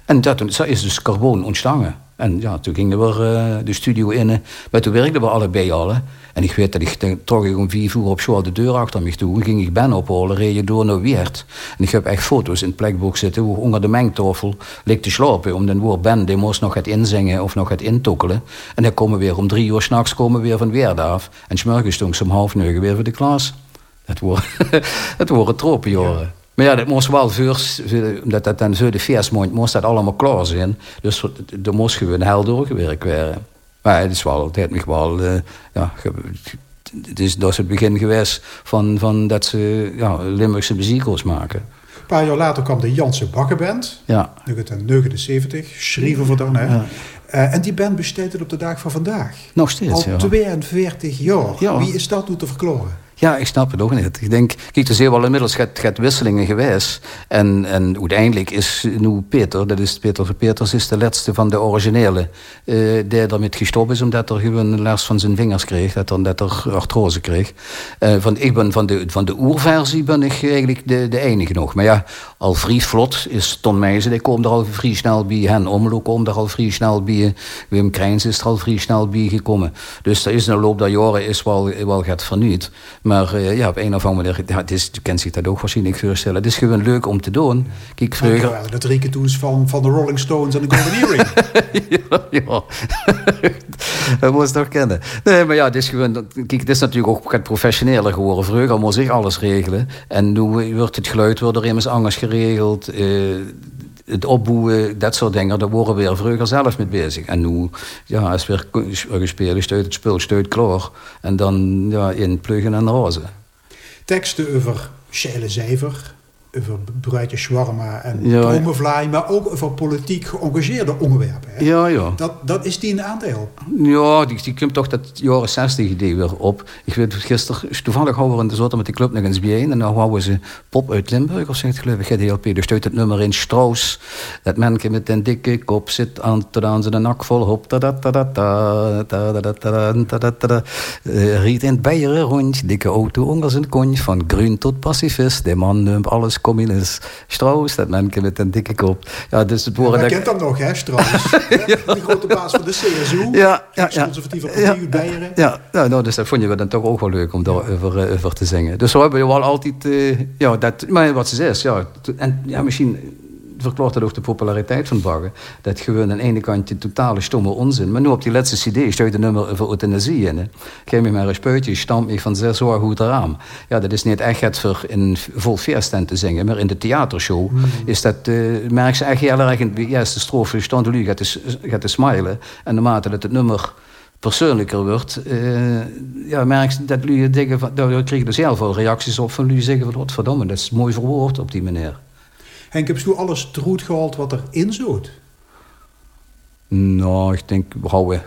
En dat, dat is dus carbon ontstangen. En ja, toen gingen we uh, de studio in. Maar toen werkten we allebei al. En ik weet dat ik toch om vier uur op school de deur achter me toe. ging ik Ben ophalen, reed je door naar Weert. En ik heb echt foto's in het plekboek zitten... hoe onder de mengtafel ligt te slapen. Om dan woord Ben, die moest nog het inzingen of nog het intokkelen. En dan komen we weer om drie uur s'nachts komen we weer van Weert af. En s'morgens om half negen weer voor de klas. Het worden, het worden tropenjaren. Maar ja, dat moest wel voor, omdat dat dan voor de feestmaand moest dat allemaal klaar zijn. Dus er moest gewoon heel doorgewerkt worden. Maar het is wel, het heeft me wel, uh, ja, het is, dat is het begin geweest van, van dat ze ja, Limburgse muziekels maken. Een paar jaar later kwam de Janse Bakkenband. Ja. 1979, schreven voor dan, hè. Ja. Uh, en die band besteedt het op de dag van vandaag. Nog steeds, Al ja. 42 jaar. Ja. Wie is dat nu te verklaren? Ja, ik snap het ook niet. Ik denk, kijk, er zijn wel inmiddels gaat, gaat wisselingen geweest. En, en uiteindelijk is nu Peter, dat is Peter Peters, is de laatste van de originele. Uh, die ermee gestopt is omdat er gewoon last van zijn vingers kreeg. Dat er, dat er artrose kreeg. Uh, van, ik ben van de, van de oerversie ben ik eigenlijk de, de enige nog. Maar ja, al vrij vlot is Ton Meijzen, die komt er al vrij snel bij. Hen Omelo komt er al vrij snel bij. Wim Krijns is er al vrij snel bij gekomen. Dus er is de loop der jaren is wel, wel gaat vernieuwd. Maar uh, ja, op een of andere manier, ja, het is, je kent zich dat ook waarschijnlijk voorstellen. Het is gewoon leuk om te doen. Kijk, vroeger... Ja, de rieketoes van, van de Rolling Stones en de Golden Earring. ja, ja. dat moest toch kennen. Nee, maar ja, het is gewoon... Kijk, het is natuurlijk ook het professioneler geworden. Vroeger moest ik alles regelen. En nu wordt het geluid wordt er immers anders geregeld. Uh, het opboeien, dat soort dingen, daar worden we weer vroeger zelf mee bezig. En nu, ja, als weer gespeeld is, het spul, stuit klaar. En dan ja, in pluggen en rozen. Teksten over Scheile Zijver, over Bruidje Schwarma en ja. maar ook over politiek geëngageerde onderwerpen. Hè? Ja, ja. Dat, dat is die een aandeel? Ja, die, die komt toch dat jaren 60 idee weer op. Ik weet, gisteren, toevallig houden we in de zotter met die club nog eens bijeen. En dan houden ze Pop uit Limburg, of zegt geloof ik, GDLP. Dus stuit het nummer in Strauss. Dat manneke met een dikke kop zit aan te dansen, de nak vol hop. Riet in Beieren rond, dikke auto onder zijn konj. Van groen tot pacifist, de man neemt alles communist. Strauss, dat manneke met een dikke kop. Ja, dus het. Ja, kent dat nog, hè, Strauss? ja. De grote baas van de CSU. Ja, ja, ja. Conservatieve Partij Beieren. Ja, ja nou, dus dat vond je dan toch ook wel leuk om daarover uh, over te zingen. Dus zo hebben we wel altijd... Uh, ja, dat, maar wat ze zegt, ja. En ja, misschien verklaart dat ook de populariteit van Baggen. Dat gewoon aan de ene kant die totale stomme onzin. Maar nu op die laatste cd staat de nummer over euthanasie in. Geef me maar een spuitje, stamp me van zes jaar goed eraan. Ja, dat is niet echt het voor in vol te zingen. Maar in de theatershow mm. is dat, uh, merk ze echt heel erg in de eerste strofe. Stond u gaat te, gaat te smilen. En naarmate dat het nummer persoonlijker wordt, uh, ja, merk je dat jullie dingen van, daar krijg je dus heel veel reacties op van jullie zeggen van wat verdomme, dat is mooi verwoord op die manier. Henk, heb je alles troet gehaald wat erin zit? Nou, ik denk, we houden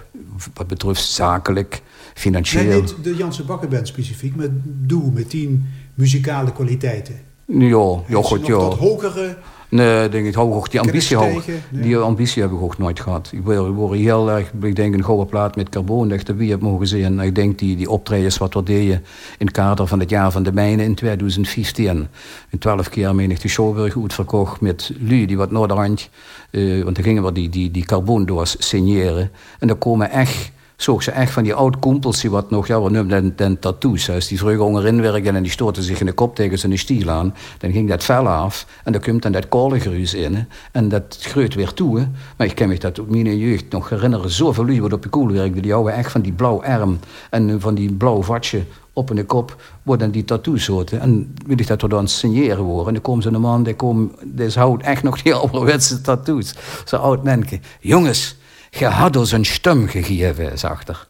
wat betreft zakelijk, financieel... Nee, niet de Janse Bakkerband specifiek, maar doe met tien muzikale kwaliteiten. Ja, ja goed, ja. Tot hogere Nee, denk ik, hoog, die ambitie hoog. Die ambitie heb ik ook nooit gehad. Ik word heel erg, ik denk een gouden plaat met carbon, dat wie heb mogen zien. Ik denk die, die optredens wat we deden in het kader van het jaar van de mijnen in 2015. In twaalf keer meen ik de Showburg goed verkocht met Lu, die wat Noorderrand. Uh, want dan gingen we die, die, die carbondoos signeren. En dan komen echt zocht ze echt van die oud kumpels die wat nog, ja, we noemen den, tattoos. Als die vroeger onderin werken en die stoten zich in de kop tegen zijn stiel aan, dan ging dat vel af en dan komt dan dat kolengruis in. En dat groeit weer toe. Maar ik kan me dat op mijn jeugd nog herinneren. Zoveel lui wat op de koel werkte, die houden echt van die blauw arm en van die blauw vatje op in de kop worden die tattoos zoten. En wil ik dat we dan signeren worden. En dan komen ze een man, die, komen, die houdt echt nog die ouderwetse tattoos. Zo oud mensen. Jongens, je had ons een stem gegeven, zag er.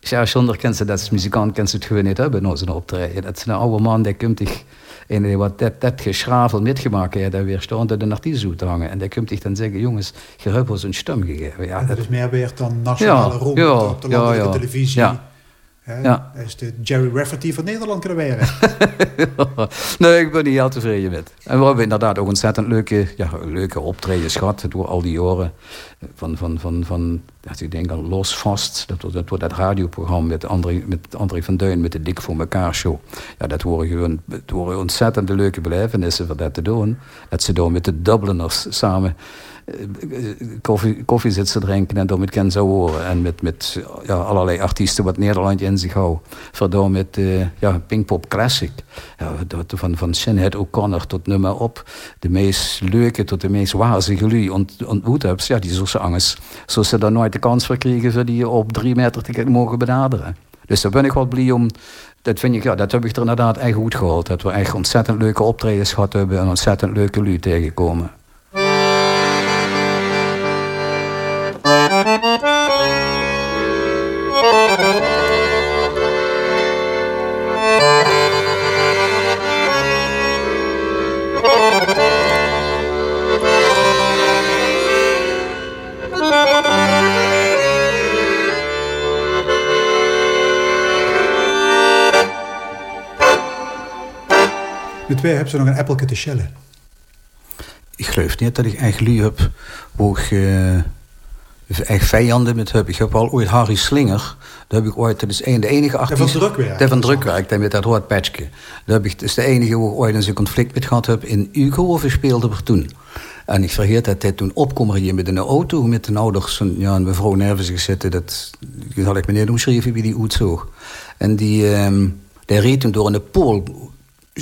Ja, zonder kent ze dat muzikant kent ze het gewoon niet hebben in zijn optreden. Dat is een oude man die komt zich en die wat dat, dat geschravel metgemaakt heeft, dat weer stond uit de artiest te hangen. En die komt zich dan zeggen, jongens, je hebt ons een stem gegeven. Ja, dat, dat is meer weer dan nationale ja, roem ja, op de landelijke ja, televisie. Ja. Ja. Hij is de Jerry Rafferty van Nederland kunnen werden. nee, ik ben niet heel tevreden met. En we hebben inderdaad ook ontzettend leuke, ja, leuke optredens gehad door al die jaren. Van, van, van, van dat ik denk aan Los Vast, dat, dat, dat, dat radioprogramma met André, met André van Duin, met de Dik voor elkaar show. Ja, dat waren gewoon het waren ontzettend leuke belevenissen voor dat te doen. Dat ze door met de Dubliners samen koffie, koffie zit te drinken en dan met Ken zou horen. En met, met ja, allerlei artiesten wat Nederland in zich houdt. Verdoor met uh, ja, Pinkpop Classic. Ja, van, van Sinead O'Connor tot nummer op. De meest leuke tot de meest wazige jullie ont, ontmoet hebt. Ja, die zoals angst. Zoals ze dan nooit de kans voor kregen voor die op drie meter te mogen benaderen. Dus daar ben ik wel blij om. Dat vind ik, ja, dat heb ik er inderdaad echt goed gehoord. Dat we echt ontzettend leuke optredens gehad hebben en ontzettend leuke lui tegenkomen. Twee hebben ze nog een appelke te schellen. Ik geloof niet dat ik eigenlijk heb ik uh, echt vijanden met heb. Ik heb al ooit Harry Slinger. Daar heb ik ooit, dat is een, de enige artiest... Dat van drukwerk. Dat van drukwerk, dat met dat. Daar heb ik, dat is de enige waar ik ooit eens een conflict met gehad heb. In Ugo speelde we toen. En ik vergeet dat hij toen opkwam hier met een auto met de ouders. Ja, een mevrouw nervus gezeten. Dat, dat had ik meneer omschreven wie die oet zo. En die, um, die reed toen door een pool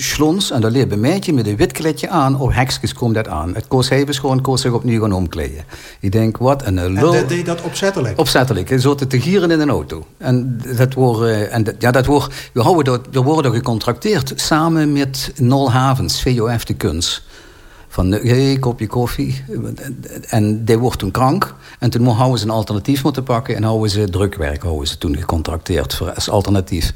slons en daar liep een meisje met een wit kledje aan. Op hekjes komt dat aan. Het koos even gewoon, koos zich opnieuw gaan omkleden. Ik denk, wat een lul. En deed dat opzettelijk? Opzettelijk. Ze zaten te gieren in een auto. En dat wordt, en ja, dat wordt, we, houden dat, we worden gecontracteerd samen met Nol Havens, VOF de Kunst. Van, hey, kopje koffie. En die wordt toen krank. En toen houden ze een alternatief moeten pakken. En houden ze drukwerk houden ze toen gecontracteerd voor, als alternatief.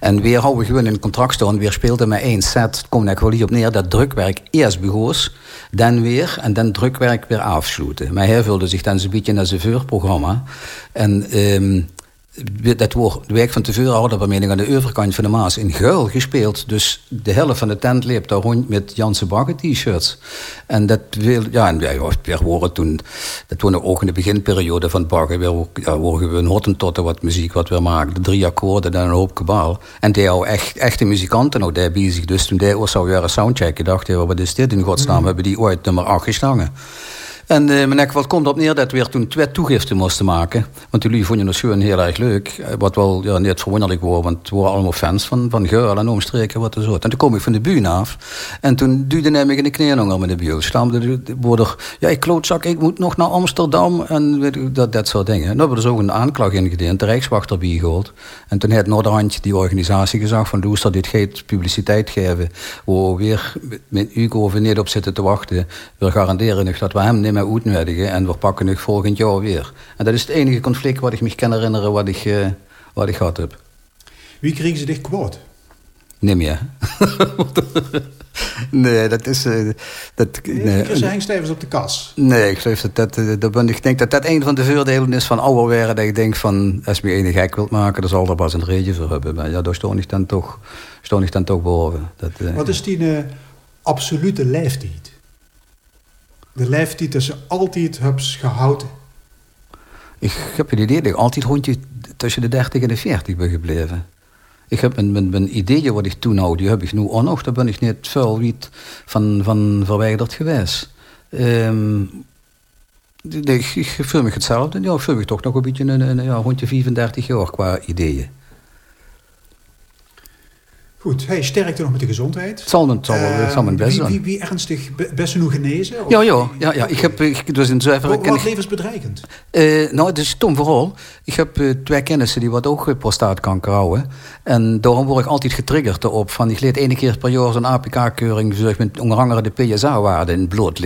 En weer houden we gewoon in een contract staan. Weer speelde met één set. Het komt er op neer dat drukwerk eerst begoos. Dan weer. En dan drukwerk weer afsluiten. Maar hij vulde zich dan zo'n beetje naar zijn vuurprogramma. En... Um, dat wordt de week van tevoren hadden we mening aan de overkant van de Maas in Geul gespeeld. Dus de helft van de tent liep daar rond met Janse Bakken t-shirts. En dat wil, ja, en wij waren toen, dat was ook in de beginperiode van Bakken, weer, ja, we een hottentotten wat muziek wat we maakten. Drie akkoorden en een hoop kabaal. En die al echt, echte muzikanten ook daar bezig. Dus toen die ook zou weer een soundcheck, dacht je, wat is dit in godsnaam? Mm. Hebben die ooit nummer 8 gestangen? En uh, meneer, wat komt op neer dat we toen twee toegiften moesten maken. Want jullie vonden het gewoon heel erg leuk. Eh, wat wel ja, niet verwonderlijk was, want we waren allemaal fans van, van Geul en omstreken. Wat zo. En toen kom ik van de buurt af. En toen duwde hij me in de knieën met de. Stamde de ja, ik klootzak, ik moet nog naar Amsterdam. En weet dat, dat soort dingen. En dan hebben we dus ook een aanklacht ingediend, de Rijkswacht erbij gehaald. En toen heeft Noorderhandje die organisatie gezegd van, doe dit geeft publiciteit geven. Waar we weer met Hugo of niet op zitten te wachten. We garanderen nog dat we hem niet uitnodigen en we pakken nog volgend jaar weer. En dat is het enige conflict wat ik me kan herinneren wat ik, uh, wat ik gehad heb. Wie kregen ze dicht kwaad? Niet meer. nee, dat is... Uh, dat, nee, nee. op de kas? Nee, ik geloof dat dat, eh, dat ben, ik denk dat dat een van de voordelen is van ouder werden. Dat ik denk van, als je enig gek wilt maken, dan zal er pas een reden voor hebben. Maar ja, daar stond ik dan toch, stond ik dan toch boven. Dat, Wat is die uh, absolute leeftijd? De leeftijd dat ze altijd hebt gehouden? Ik heb het idee dat ik altijd rondje tussen de 30 en de 40 ben gebleven. Ik heb mijn, mijn, mijn ideeën wat ik toen had, die heb ik nu ook nog. Daar ben ik niet veel wiet van, van verwijderd geweest. Um, ik, ik voel me hetzelfde. Ja, ik voel me toch nog een beetje een, een, ja, rond 35 jaar qua ideeën. Goed, hij sterkte nog met de gezondheid. Het zal, het zal, uh, zal mijn best wie, wie, wie, ernstig, best genoeg genezen? Ja, ja, ja, ja, ik heb ik, dus in zuiver... Wat, wat levensbedreigend? Uh, nou, het is Tom vooral. Ik heb uh, twee kennissen die wat ook prostaatkanker houden. En daarom word ik altijd getriggerd erop. Van, ik leed één keer per jaar zo'n APK-keuring... met onder andere de PSA-waarde in het bloed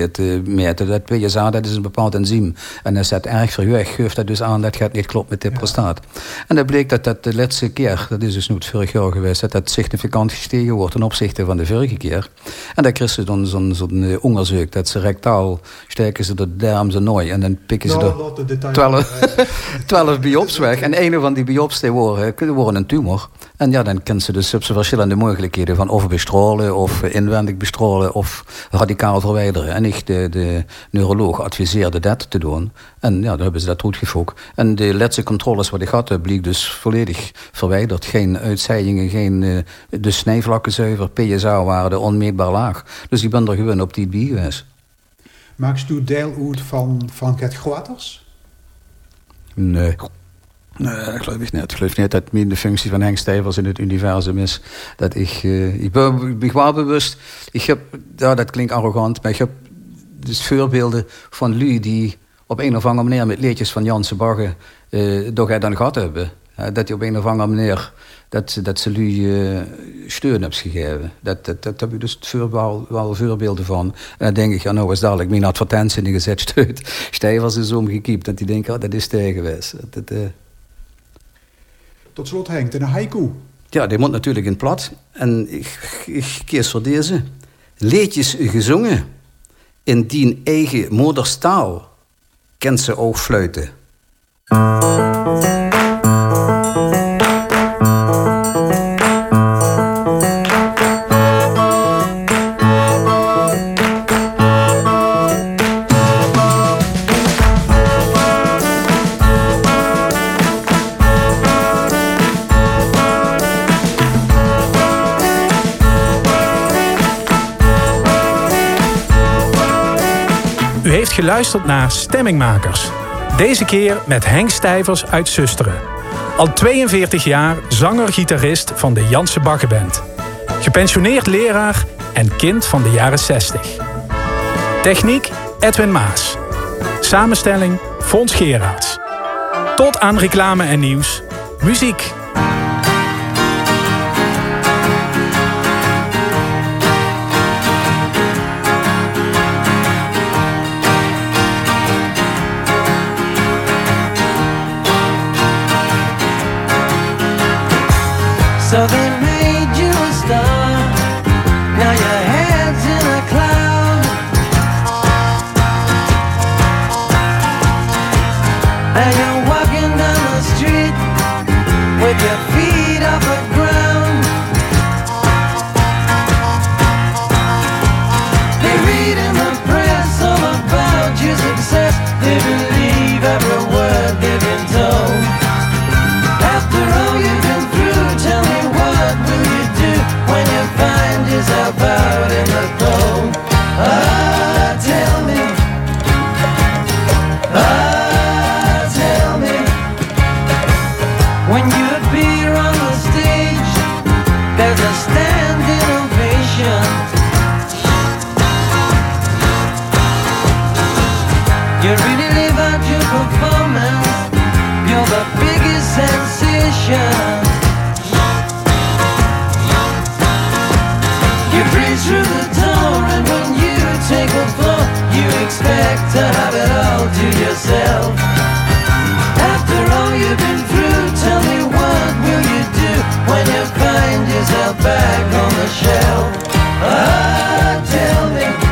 meten. Dat PSA, dat is een bepaald enzym. En dat erg verhoogd, geeft dat dus aan dat het niet klopt met de prostaat. En dat bleek dat dat de laatste keer, dat is dus nu het vorig jaar geweest... dat dat significant significant gestegen wordt ten opzichte van de vorige keer. En dan krijgen ze dan zo'n zo onderzoek dat ze rectaal steken ze de darm ze nooit en dan pikken ze er twaalf biops weg. En een van die biops die worden, worden een tumor. En ja, dan kennen ze dus verschillende mogelijkheden van of bestralen of inwendig bestralen of radicaal verwijderen. En ik, de, de neuroloog, adviseerde dat te doen. En ja, dan hebben ze dat goed gefokt. En de laatste controles wat ik had, bleek dus volledig verwijderd. Geen uitzeidingen, geen uh, de snijvlakken zuiver, PSA-waarde onmeetbaar laag. Dus ik ben er gewoon op die bij geweest. Maakst u deel uit van, van het Groaters? Nee. Nee, dat geloof ik niet. Ik geloof niet dat mijn de functie van Henk Stijvers in het universum is. Dat ik, uh, ik ben ik wel bewust. Ik heb, ja, dat klinkt arrogant, maar ik heb dus voorbeelden van lui die op een of andere manier met leedjes van Janse Bagge uh, toch dan gehad hebben. dat die op een of andere manier dat, dat ze lui uh, steun hebben gegeven. Dat, dat, dat heb ik dus voor, wel, wel voorbeelden van. En dan denk ik, ja, nou is dadelijk mijn advertentie in gezet steut. Stijvers is omgekiept. Dat die denken, oh, dat is tegen geweest. Dat, uh... Tot slot Henk, een haiku. Ja, die moet natuurlijk in plat. En ik, ik kies voor deze. Leedjes gezongen in die eigen moederstaal kent ze geluisterd naar Stemmingmakers. Deze keer met Henk Stijvers uit Susteren. Al 42 jaar zanger-gitarist van de Janse Baggenband. Gepensioneerd leraar en kind van de jaren 60. Techniek Edwin Maas. Samenstelling Fons Geraerts. Tot aan reclame en nieuws. Muziek really live out your performance. You're the biggest sensation. You breathe through the door, and when you take a floor, you expect to have it all to yourself. After all you've been through, tell me what will you do when you find yourself back on the shelf? Ah, tell me.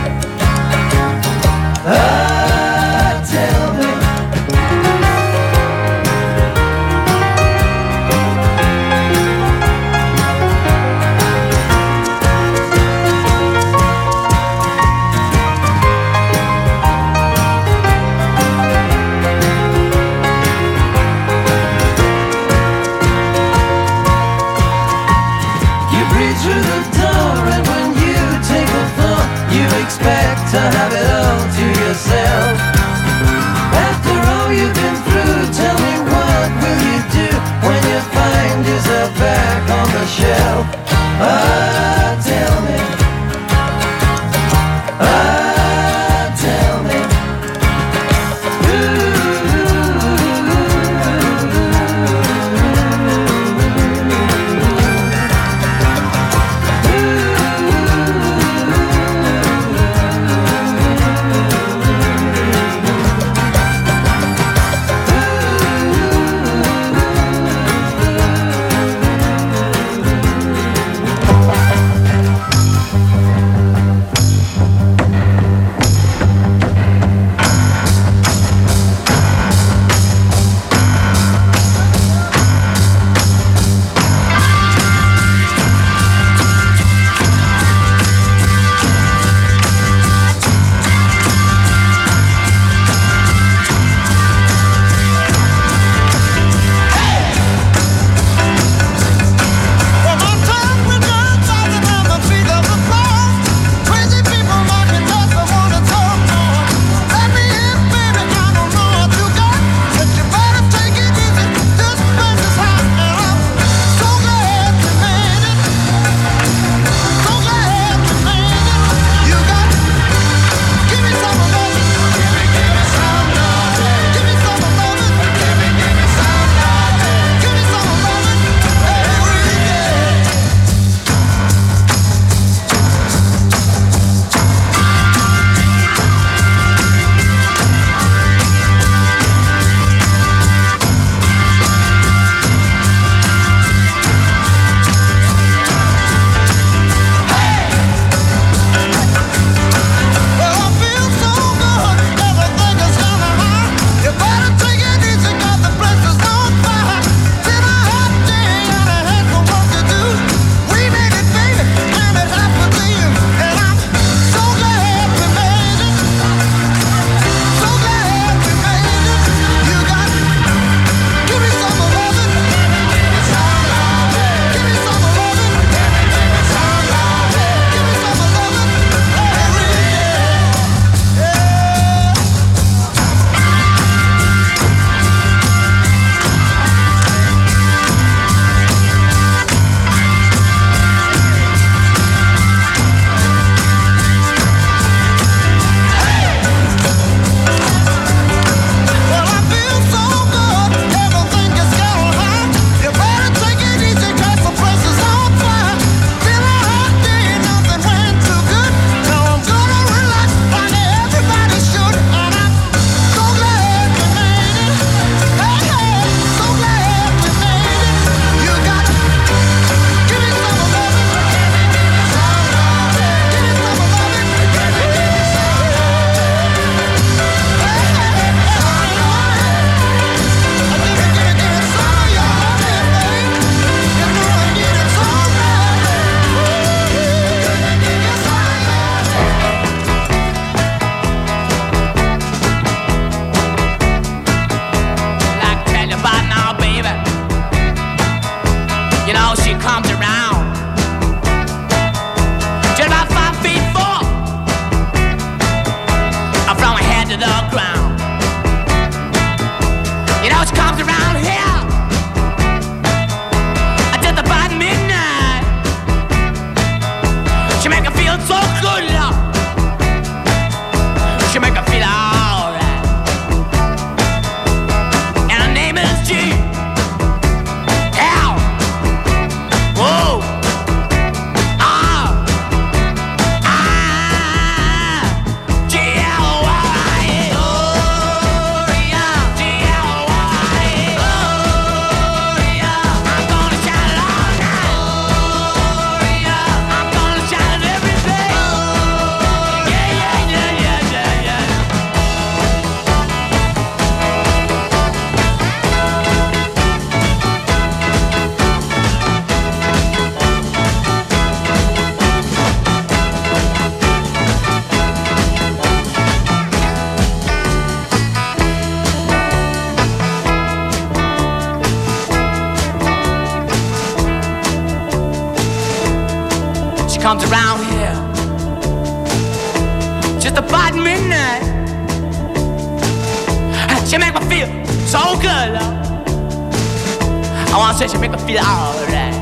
She make me feel alright.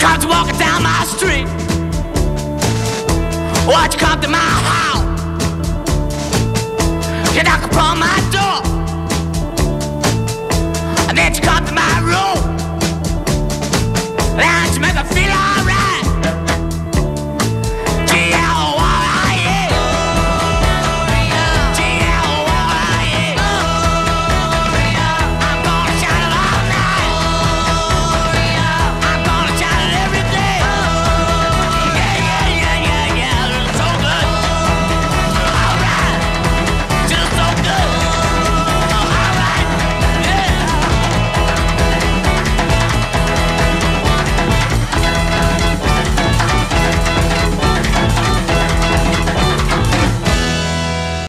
Comes walking down my street. Watch you come to my house. You knock upon my